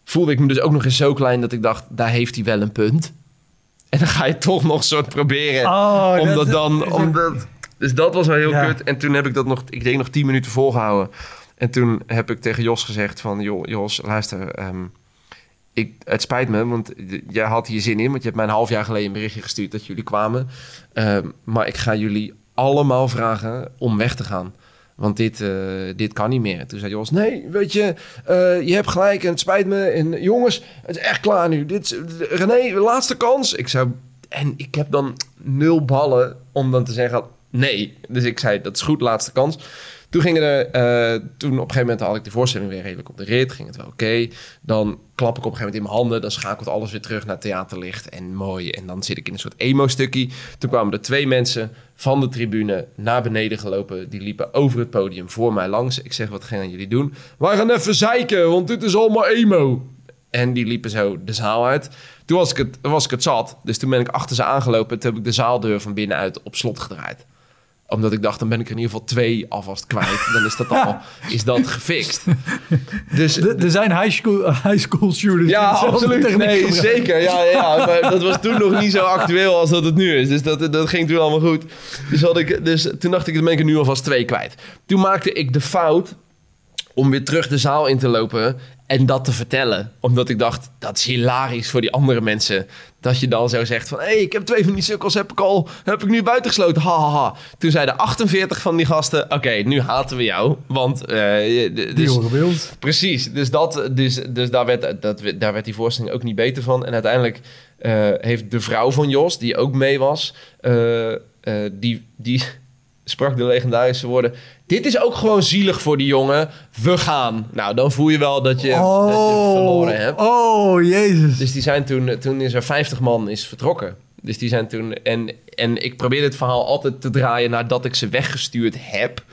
Voelde ik me dus ook nog eens zo klein dat ik dacht, daar heeft hij wel een punt. En dan ga je toch nog soort proberen Oh, om dat- dan... Om dat, dus dat was wel heel Ja. kut. En toen heb ik dat nog, ik denk nog 10 minuten volgehouden. En toen heb ik tegen Jos gezegd van, joh, Jos, luister... ehm, ik, het spijt me, want jij had hier zin in. Want je hebt mij een half jaar geleden een berichtje gestuurd dat jullie kwamen. Ehm, maar ik ga jullie allemaal vragen om weg te gaan. Want dit, eh, dit kan niet meer. Toen zei Jos, nee, weet je, eh, je hebt gelijk en het spijt me. En jongens, het is echt klaar nu. Dit, is- René, laatste kans. Ik zou, en ik heb dan nul ballen om dan te zeggen, nee. Dus ik zei, dat is goed, laatste kans. Toen gingen er, eh, toen op een gegeven moment had ik de voorstelling weer redelijk op de rit. Ging het wel oké. Dan klap ik op een gegeven moment in mijn handen. Dan schakelt alles weer terug naar theaterlicht en mooi. En dan zit ik in een soort emo-stukje. Toen kwamen er twee mensen van de tribune naar beneden gelopen. Die liepen over het podium voor mij langs. Ik zeg, wat gaan jullie doen? Wij gaan even zeiken, want dit is allemaal emo. En die liepen zo de zaal uit. Toen was ik het, was ik het zat. Dus toen ben ik achter ze aangelopen. Toen heb ik de zaaldeur van binnenuit op slot gedraaid omdat ik dacht, dan ben ik er in ieder geval twee alvast kwijt. Dan is dat al is dat gefixt. Dus, er zijn high school, high school shooters. Ja, absoluut. Nee, zeker. Ja, ja, maar dat was toen nog niet zo actueel als dat het nu is. Dus dat, dat ging toen allemaal goed. Dus, had ik, dus toen dacht ik, dan ben ik er nu alvast twee kwijt. Toen maakte ik de fout om weer terug de zaal in te lopen en dat te vertellen. Omdat ik dacht, dat is hilarisch voor die andere mensen. Dat je dan zo zegt van... hé, hey, ik heb twee van die sukkels, heb ik al heb ik nu buitengesloten. Ha, ha, ha. Toen zeiden 48 van die gasten... oké, nu haten we jou. Want... Uh, dus, die horen Precies. Dus, dat, dus, dus daar, werd, dat, daar werd die voorstelling ook niet beter van. En uiteindelijk uh, heeft de vrouw van Jos, die ook mee was... Uh, die, die sprak de legendarische woorden... Dit is ook gewoon zielig voor die jongen. We gaan. Nou, dan voel je wel dat je, oh, dat je oh. verloren hebt. Oh, jezus. Dus die zijn toen, toen is er 50 man is vertrokken. Dus die zijn toen... En, en ik probeerde het verhaal altijd te draaien nadat ik ze weggestuurd heb.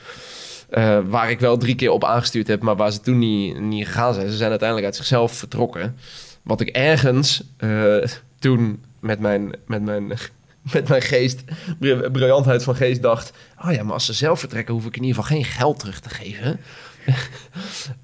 Uh, waar ik wel drie keer op aangestuurd heb, maar waar ze toen niet, niet gegaan zijn. Ze zijn uiteindelijk uit zichzelf vertrokken. Wat ik ergens uh, toen met mijn, met mijn met mijn geest, briljantheid van geest dacht... oh ja, maar als ze zelf vertrekken... hoef ik in ieder geval geen geld terug te geven.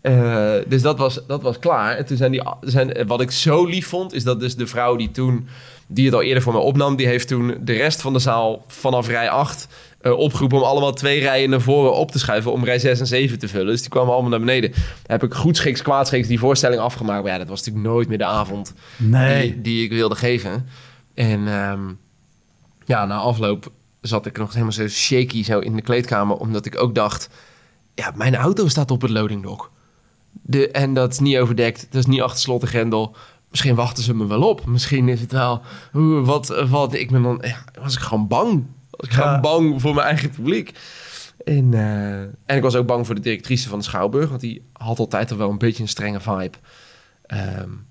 uh, dus dat was, dat was klaar. En toen zijn die... Zijn, wat ik zo lief vond, is dat dus de vrouw die toen... die het al eerder voor mij opnam... die heeft toen de rest van de zaal vanaf rij 8... Uh, eh, opgeroepen om allemaal twee rijen naar voren op te schuiven... om rij 6 en 7 te vullen. Dus die kwamen allemaal naar beneden. Heb ik goed schiks, kwaad schiks die voorstelling afgemaakt. Maar ja, dat was natuurlijk nooit meer de avond nee. die, die ik wilde geven. En... Um, ja, na afloop zat ik nog helemaal zo shaky zo in de kleedkamer. Omdat ik ook dacht, ja, mijn auto staat op het loading dock. De, en dat is niet overdekt, dat is niet achter slot en grendel. Misschien wachten ze me wel op. Misschien is het wel... Wat, wat, ik ben dan... Ja, was ik gewoon bang. Was ik gewoon bang voor mijn eigen publiek. En, uh, en ik was ook bang voor de directrice van de Schouwburg. Want die had altijd al wel een beetje een strenge vibe. Um,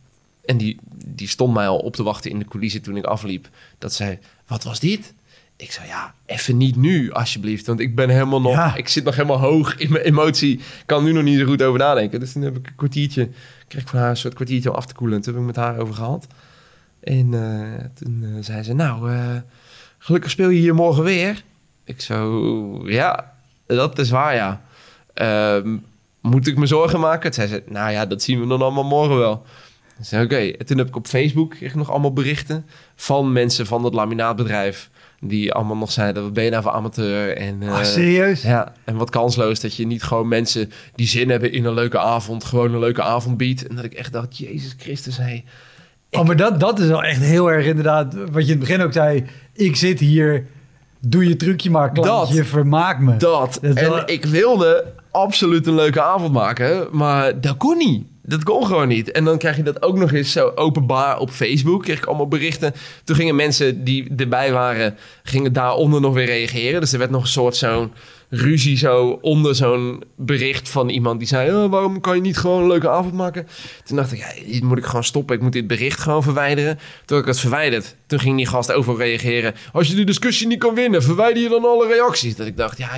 en die, die stond mij al op te wachten in de coulissen toen ik afliep. Dat zei, wat was dit? Ik zei, ja, even niet nu, alsjeblieft. Want ik ben helemaal nog... Ik zit nog helemaal hoog in mijn emotie. Ik kan nu nog niet zo goed over nadenken. Dus toen heb ik een kwartiertje... Kreeg ik van haar een soort kwartiertje om af te koelen. En toen heb ik met haar over gehad. En uh, toen uh, zei ze, nou, uh, gelukkig speel je hier morgen weer. Ik zo, ja, dat is waar, ja. Ehm, moet ik me zorgen maken? Toen zei ze, nou ja, dat zien we dan allemaal morgen wel. Oké, en toen heb ik op Facebook kreeg nog allemaal berichten van mensen van dat laminaatbedrijf. Die allemaal nog zeiden, wat ben je nou voor amateur? En, uh, serieus? Ja, en wat kansloos dat je niet gewoon mensen die zin hebben in een leuke avond... gewoon een leuke avond biedt. En dat ik echt dacht, Jezus Christus, hey, Oh, maar dat, dat is wel echt heel erg inderdaad, wat je in het begin ook zei. Ik zit hier, doe je trucje maar, klantje, dat, vermaak me. Dat, en ik wilde absoluut een leuke avond maken, maar dat kon niet. Dat kon gewoon niet. En dan krijg je dat ook nog eens zo openbaar op Facebook. Kreeg ik allemaal berichten. Toen gingen mensen die erbij waren, gingen daaronder nog weer reageren. Dus er werd nog een soort zo'n ruzie zo onder zo'n bericht van iemand die zei... Oh, waarom kan je niet gewoon een leuke avond maken? Toen dacht ik, ja, dit moet ik gewoon stoppen. Ik moet dit bericht gewoon verwijderen. Toen ik het verwijderd, toen ging die gast over reageren. Als je de discussie niet kan winnen, verwijder je dan alle reacties. Dat ik dacht, ja,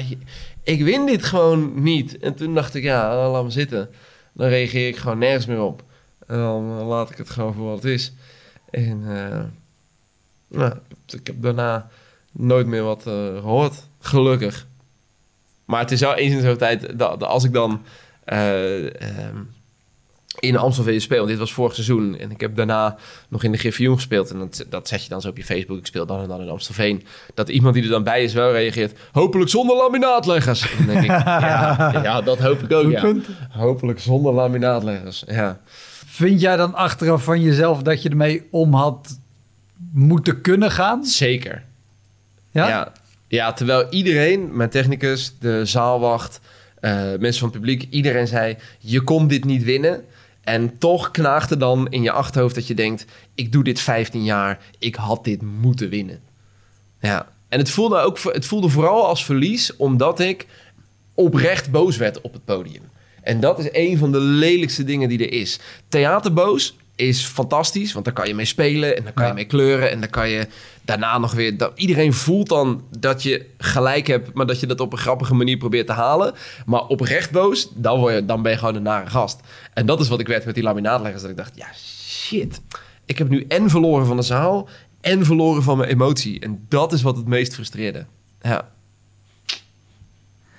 ik win dit gewoon niet. En toen dacht ik, ja, laat me zitten dan reageer ik gewoon nergens meer op. En dan laat ik het gewoon voor wat het is. En uh, nou, ik heb daarna nooit meer wat uh, gehoord. Gelukkig. Maar het is wel eens in zo'n tijd dat, als ik dan uh, in Amstelveen speel. Dit was vorig seizoen. En ik heb daarna nog in de Griffioen gespeeld. En dat, dat zet je dan zo op je Facebook. Ik speel dan en dan in Amstelveen. Dat iemand die er dan bij is wel reageert. Hopelijk zonder laminaatleggers. En dan denk ik, ja, ja, dat hoop ik ook, ja. Hopelijk zonder laminaatleggers, ja. Vind jij dan achteraf van jezelf dat je ermee om had moeten kunnen gaan? Zeker. Ja? Ja, ja terwijl iedereen, mijn technicus, de zaalwacht... Uh, mensen van het publiek, iedereen zei: Je kon dit niet winnen. En toch knaagt er dan in je achterhoofd dat je denkt: ik doe dit 15 jaar, ik had dit moeten winnen. Ja, En het voelde, ook, het voelde vooral als verlies, omdat ik oprecht boos werd op het podium. En dat is een van de lelijkste dingen die er is. Theaterboos is fantastisch, want daar kan je mee spelen en dan kan Ja. je mee kleuren en dan kan je daarna nog weer. Dat, iedereen voelt dan dat je gelijk hebt, maar dat je dat op een grappige manier probeert te halen. Maar oprecht boos, dan, word je, dan ben je gewoon een nare gast. En dat is wat ik werd met die laminaatleggers. Dat ik dacht, ja shit, ik heb nu en verloren van de zaal en verloren van mijn emotie. En dat is wat het meest frustreerde. Ja,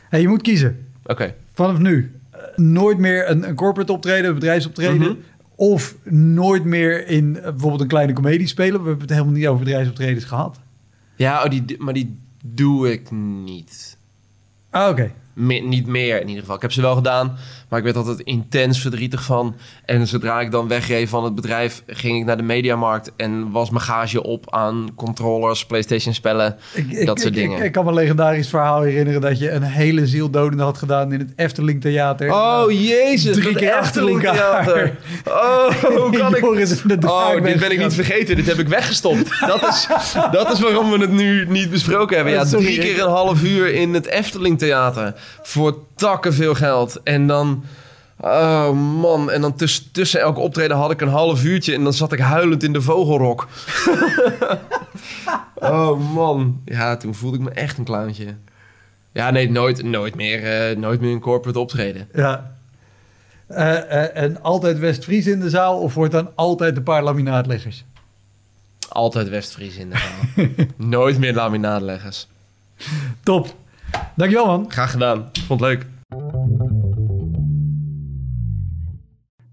Hey, je moet kiezen. oké. Vanaf nu. eh, nooit meer een, een corporate optreden, een bedrijfsoptreden. Mhm. Of nooit meer in eh, bijvoorbeeld een kleine comedie spelen. We hebben het helemaal niet over bedrijfsoptredens gehad. Ja, oh, die, maar die doe ik niet. Ah, oké. Me- niet meer in ieder geval. Ik heb ze wel gedaan, maar ik werd altijd intens verdrietig van. En zodra ik dan wegreed van het bedrijf, ging ik naar de mediamarkt en was mijn gage op aan controllers, PlayStation spellen. Ik, ik, Dat soort ik- dingen. Ik, ik kan me een legendarisch verhaal herinneren dat je een hele zieldodende had gedaan in het Efteling Theater. Oh jezus, Drie keer achter elkaar. Efteling-theater. Oh, hoe kan ik... Oh, dit ben ik niet vergeten. Dit heb ik weggestopt. Dat is, dat is waarom we het nu niet besproken hebben. Ja, drie keer een half uur in het Efteling Theater. Voor takken veel geld. En dan... Oh man, en dan tuss- tussen elke optreden had ik een half uurtje... en dan zat ik huilend in de vogelrok. oh man. Ja, toen voelde ik me echt een clowntje. Ja, nee, nooit, nooit, meer, eh, nooit meer een corporate optreden. Ja. Eh, eh, en altijd West-Fries in de zaal of wordt dan altijd de paar laminaatleggers? Altijd Westfries in de zaal. Nooit meer laminaatleggers. Top. Dankjewel man. Graag gedaan. Vond het leuk.